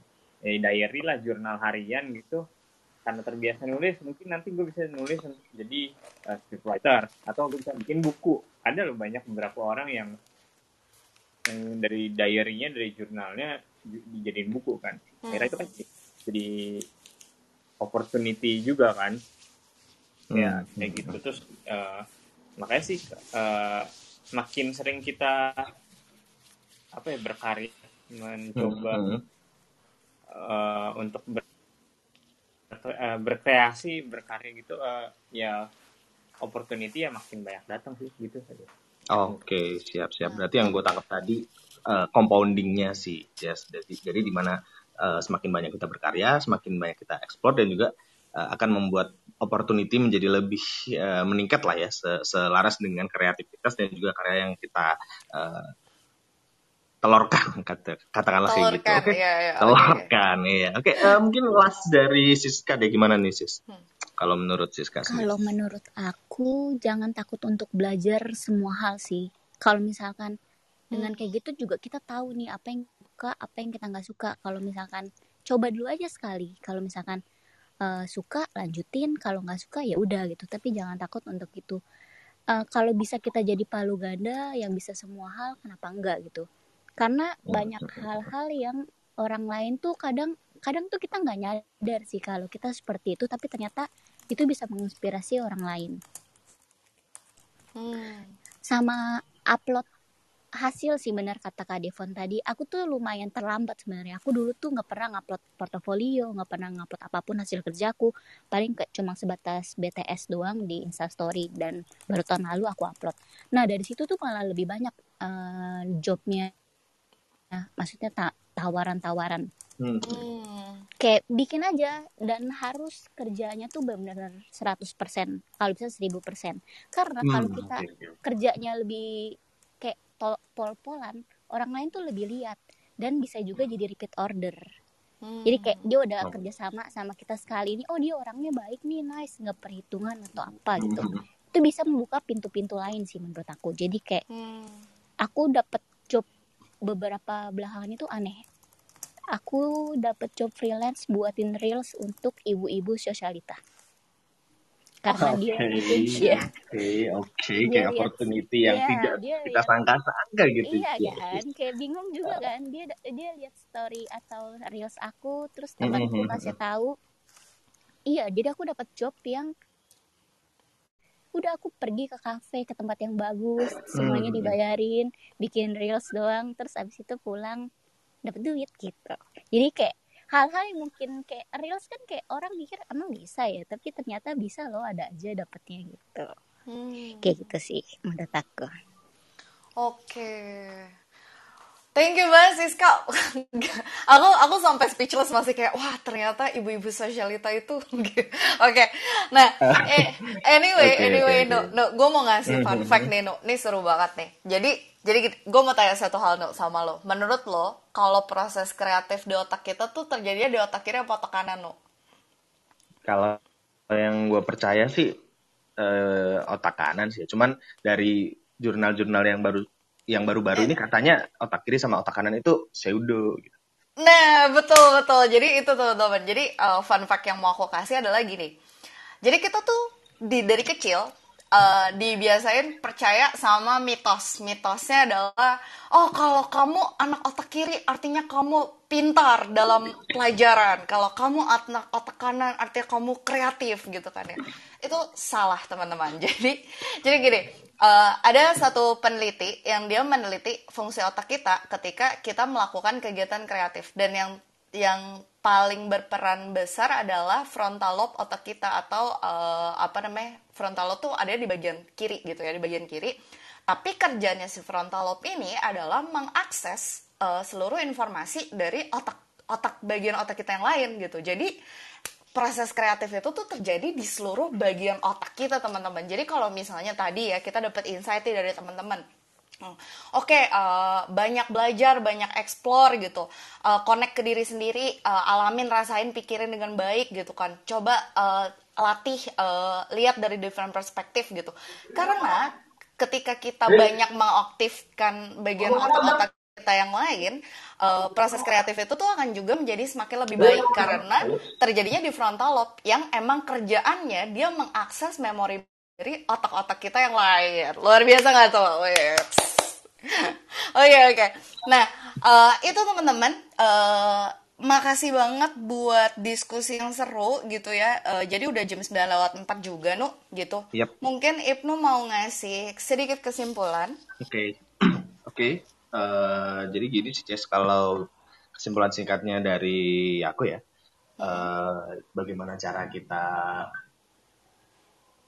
ya diary lah jurnal harian gitu. Karena terbiasa nulis mungkin nanti gue bisa nulis jadi uh, scriptwriter atau gue bisa bikin buku. Ada loh banyak beberapa orang yang yang dari diary-nya dari jurnalnya dijadiin buku kan. Hmm. itu kan jadi opportunity juga kan. Hmm. ya kayak gitu. Terus uh, makanya sih uh, makin sering kita apa ya berkarya mencoba hmm uh, untuk ber, uh, berkreasi berkarya gitu uh, ya opportunity ya makin banyak datang sih gitu saja. Oke okay, siap siap. Berarti yang gue tangkap tadi uh, compoundingnya sih, yes. Jadi, jadi di mana uh, semakin banyak kita berkarya, semakin banyak kita ekspor dan juga uh, akan membuat opportunity menjadi lebih uh, meningkat lah ya se selaras dengan kreativitas dan juga karya yang kita uh, telurkan kata katakanlah kayak gitu. Oke. Okay. Ya, ya, telurkan okay. ya. Oke, okay, uh, mungkin last dari Siska deh gimana nih Sis? Hmm. Kalau menurut Siska. Kalau menurut aku jangan takut untuk belajar semua hal sih. Kalau misalkan dengan hmm. kayak gitu juga kita tahu nih apa yang suka, apa yang kita nggak suka. Kalau misalkan coba dulu aja sekali. Kalau misalkan uh, suka lanjutin, kalau nggak suka ya udah gitu. Tapi jangan takut untuk itu. Uh, kalau bisa kita jadi palu ganda yang bisa semua hal, kenapa enggak gitu? Karena banyak hal-hal yang orang lain tuh kadang kadang tuh kita nggak nyadar sih kalau kita seperti itu tapi ternyata itu bisa menginspirasi orang lain. Hmm. sama upload hasil sih benar kata Kak Devon tadi. Aku tuh lumayan terlambat sebenarnya. Aku dulu tuh nggak pernah ngupload portofolio nggak pernah ngupload apa pun hasil kerjaku paling ke, cuma sebatas BTS doang di Instastory dan baru tahun lalu aku upload. Nah dari situ tuh malah lebih banyak uh, jobnya Nah, maksudnya ta tawaran-tawaran. Hmm. Kayak bikin aja dan harus kerjanya tuh benar-benar 100%, kalau bisa 1000%. Karena hmm, kalau kita okay. kerjanya lebih kayak pol-polan, orang lain tuh lebih lihat dan bisa juga jadi repeat order. Hmm. Jadi kayak dia udah oh. kerja sama sama kita sekali ini, oh dia orangnya baik nih, nice, nggak perhitungan atau apa gitu. Hmm. Itu bisa membuka pintu-pintu lain sih menurut aku. Jadi kayak hmm. aku dapet job beberapa belakangan itu aneh. Aku dapat job freelance buatin reels untuk ibu-ibu sosialita. Karena okay, dia oke oke kayak opportunity yang yeah, tidak dia kita sangka-sangka gitu iya ya. kan? Kayak bingung juga kan? Dia dia lihat story atau reels aku terus temanku mm -hmm. kasih tahu iya jadi aku dapat job yang udah aku pergi ke kafe ke tempat yang bagus semuanya hmm. dibayarin bikin reels doang terus abis itu pulang dapat duit gitu. Jadi kayak hal-hal yang mungkin kayak reels kan kayak orang mikir emang bisa ya? Tapi ternyata bisa loh ada aja dapetnya gitu. Hmm. kayak gitu sih menurut aku. Oke Thank you banget Siska. aku aku sampai speechless masih kayak wah ternyata ibu-ibu sosialita itu. Oke. okay. Nah, eh, anyway, okay, anyway, okay, no, no, gue mau ngasih fun fact nih, no. Ini seru banget nih. Jadi, jadi gue mau tanya satu hal, no, sama lo. Menurut lo, kalau proses kreatif di otak kita tuh terjadinya di otak kiri apa otak kanan, no? Kalau yang gue percaya sih eh, otak kanan sih. Cuman dari jurnal-jurnal yang baru yang baru-baru ini katanya otak kiri sama otak kanan itu pseudo gitu. Nah, betul betul. Jadi itu teman-teman. Jadi uh, fun fact yang mau aku kasih adalah gini. Jadi kita tuh di dari kecil uh, dibiasain percaya sama mitos. Mitosnya adalah oh kalau kamu anak otak kiri artinya kamu pintar dalam pelajaran. Kalau kamu anak otak kanan artinya kamu kreatif gitu kan ya. Itu salah teman-teman. Jadi jadi gini, uh, ada satu peneliti yang dia meneliti fungsi otak kita ketika kita melakukan kegiatan kreatif dan yang yang paling berperan besar adalah frontal lobe otak kita atau uh, apa namanya frontal lobe tuh ada di bagian kiri gitu ya di bagian kiri. Tapi kerjanya si frontal lobe ini adalah mengakses uh, seluruh informasi dari otak otak bagian otak kita yang lain gitu. Jadi proses kreatif itu tuh terjadi di seluruh bagian otak kita teman-teman. Jadi kalau misalnya tadi ya kita dapat insight dari teman-teman Oke, okay, uh, eh, banyak belajar, banyak explore gitu, uh, connect ke diri sendiri, uh, alamin, rasain, pikirin dengan baik gitu kan. Coba uh, latih, uh, lihat dari different perspektif gitu. Karena ketika kita banyak mengaktifkan bagian otak-otak kita yang lain, uh, proses kreatif itu tuh akan juga menjadi semakin lebih baik karena terjadinya di frontal lobe yang emang kerjaannya dia mengakses memori dari otak-otak kita yang lain. Luar biasa nggak tuh? Oke oke. Okay. Nah uh, itu teman-teman. Uh, makasih banget buat diskusi yang seru gitu ya. Uh, jadi udah jam 9 lewat 4 juga, Nu, gitu. Yep. Mungkin Ibnu mau ngasih sedikit kesimpulan. Oke. Okay. Oke. Okay. Uh, jadi gini sih, Ces, kalau kesimpulan singkatnya dari aku ya, uh, bagaimana cara kita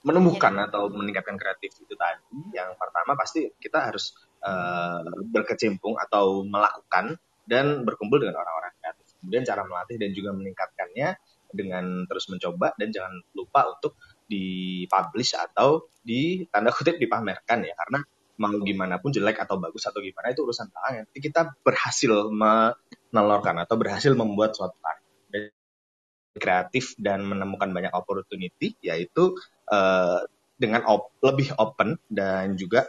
menumbuhkan ya. atau meningkatkan kreatif itu tadi. Yang pertama pasti kita harus uh, berkecimpung atau melakukan dan berkumpul dengan orang-orang kreatif. Kemudian cara melatih dan juga meningkatkannya dengan terus mencoba dan jangan lupa untuk dipublish atau di tanda kutip dipamerkan ya karena mau gimana pun jelek atau bagus atau gimana itu urusan belakangan. Nanti kita berhasil menelurkan atau berhasil membuat suatu karya kreatif dan menemukan banyak opportunity yaitu uh, dengan op lebih open dan juga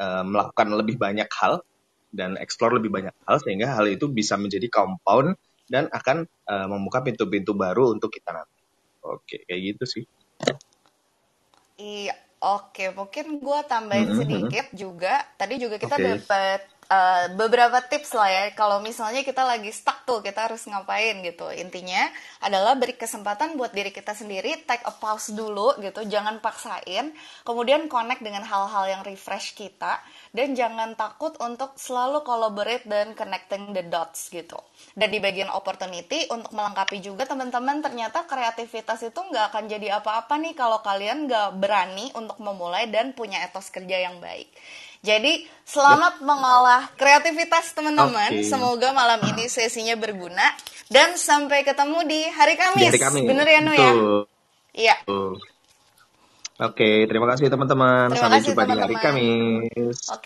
uh, melakukan lebih banyak hal dan explore lebih banyak hal sehingga hal itu bisa menjadi compound dan akan uh, membuka pintu-pintu baru untuk kita nanti. Oke, kayak gitu sih. Iya, oke. Mungkin gue tambahin Mm -hmm. sedikit juga. Tadi juga kita Oke. dapat uh, beberapa tips lah ya. Kalau misalnya kita lagi stuck tuh, kita harus ngapain gitu. Intinya adalah beri kesempatan buat diri kita sendiri, take a pause dulu gitu. Jangan paksain. Kemudian connect dengan hal-hal yang refresh kita. Dan jangan takut untuk selalu collaborate dan connecting the dots gitu. Dan di bagian opportunity untuk melengkapi juga teman-teman ternyata kreativitas itu nggak akan jadi apa-apa nih kalau kalian nggak berani untuk memulai dan punya etos kerja yang baik. Jadi selamat mengolah kreativitas teman-teman. Oke. Semoga malam ini sesinya berguna dan sampai ketemu di hari Di Kamis. hari Kamis. Bener ya Nu ya? Iya. Oke, terima kasih teman-teman. Sampai kasih jumpa di hari. Kamis. Oke.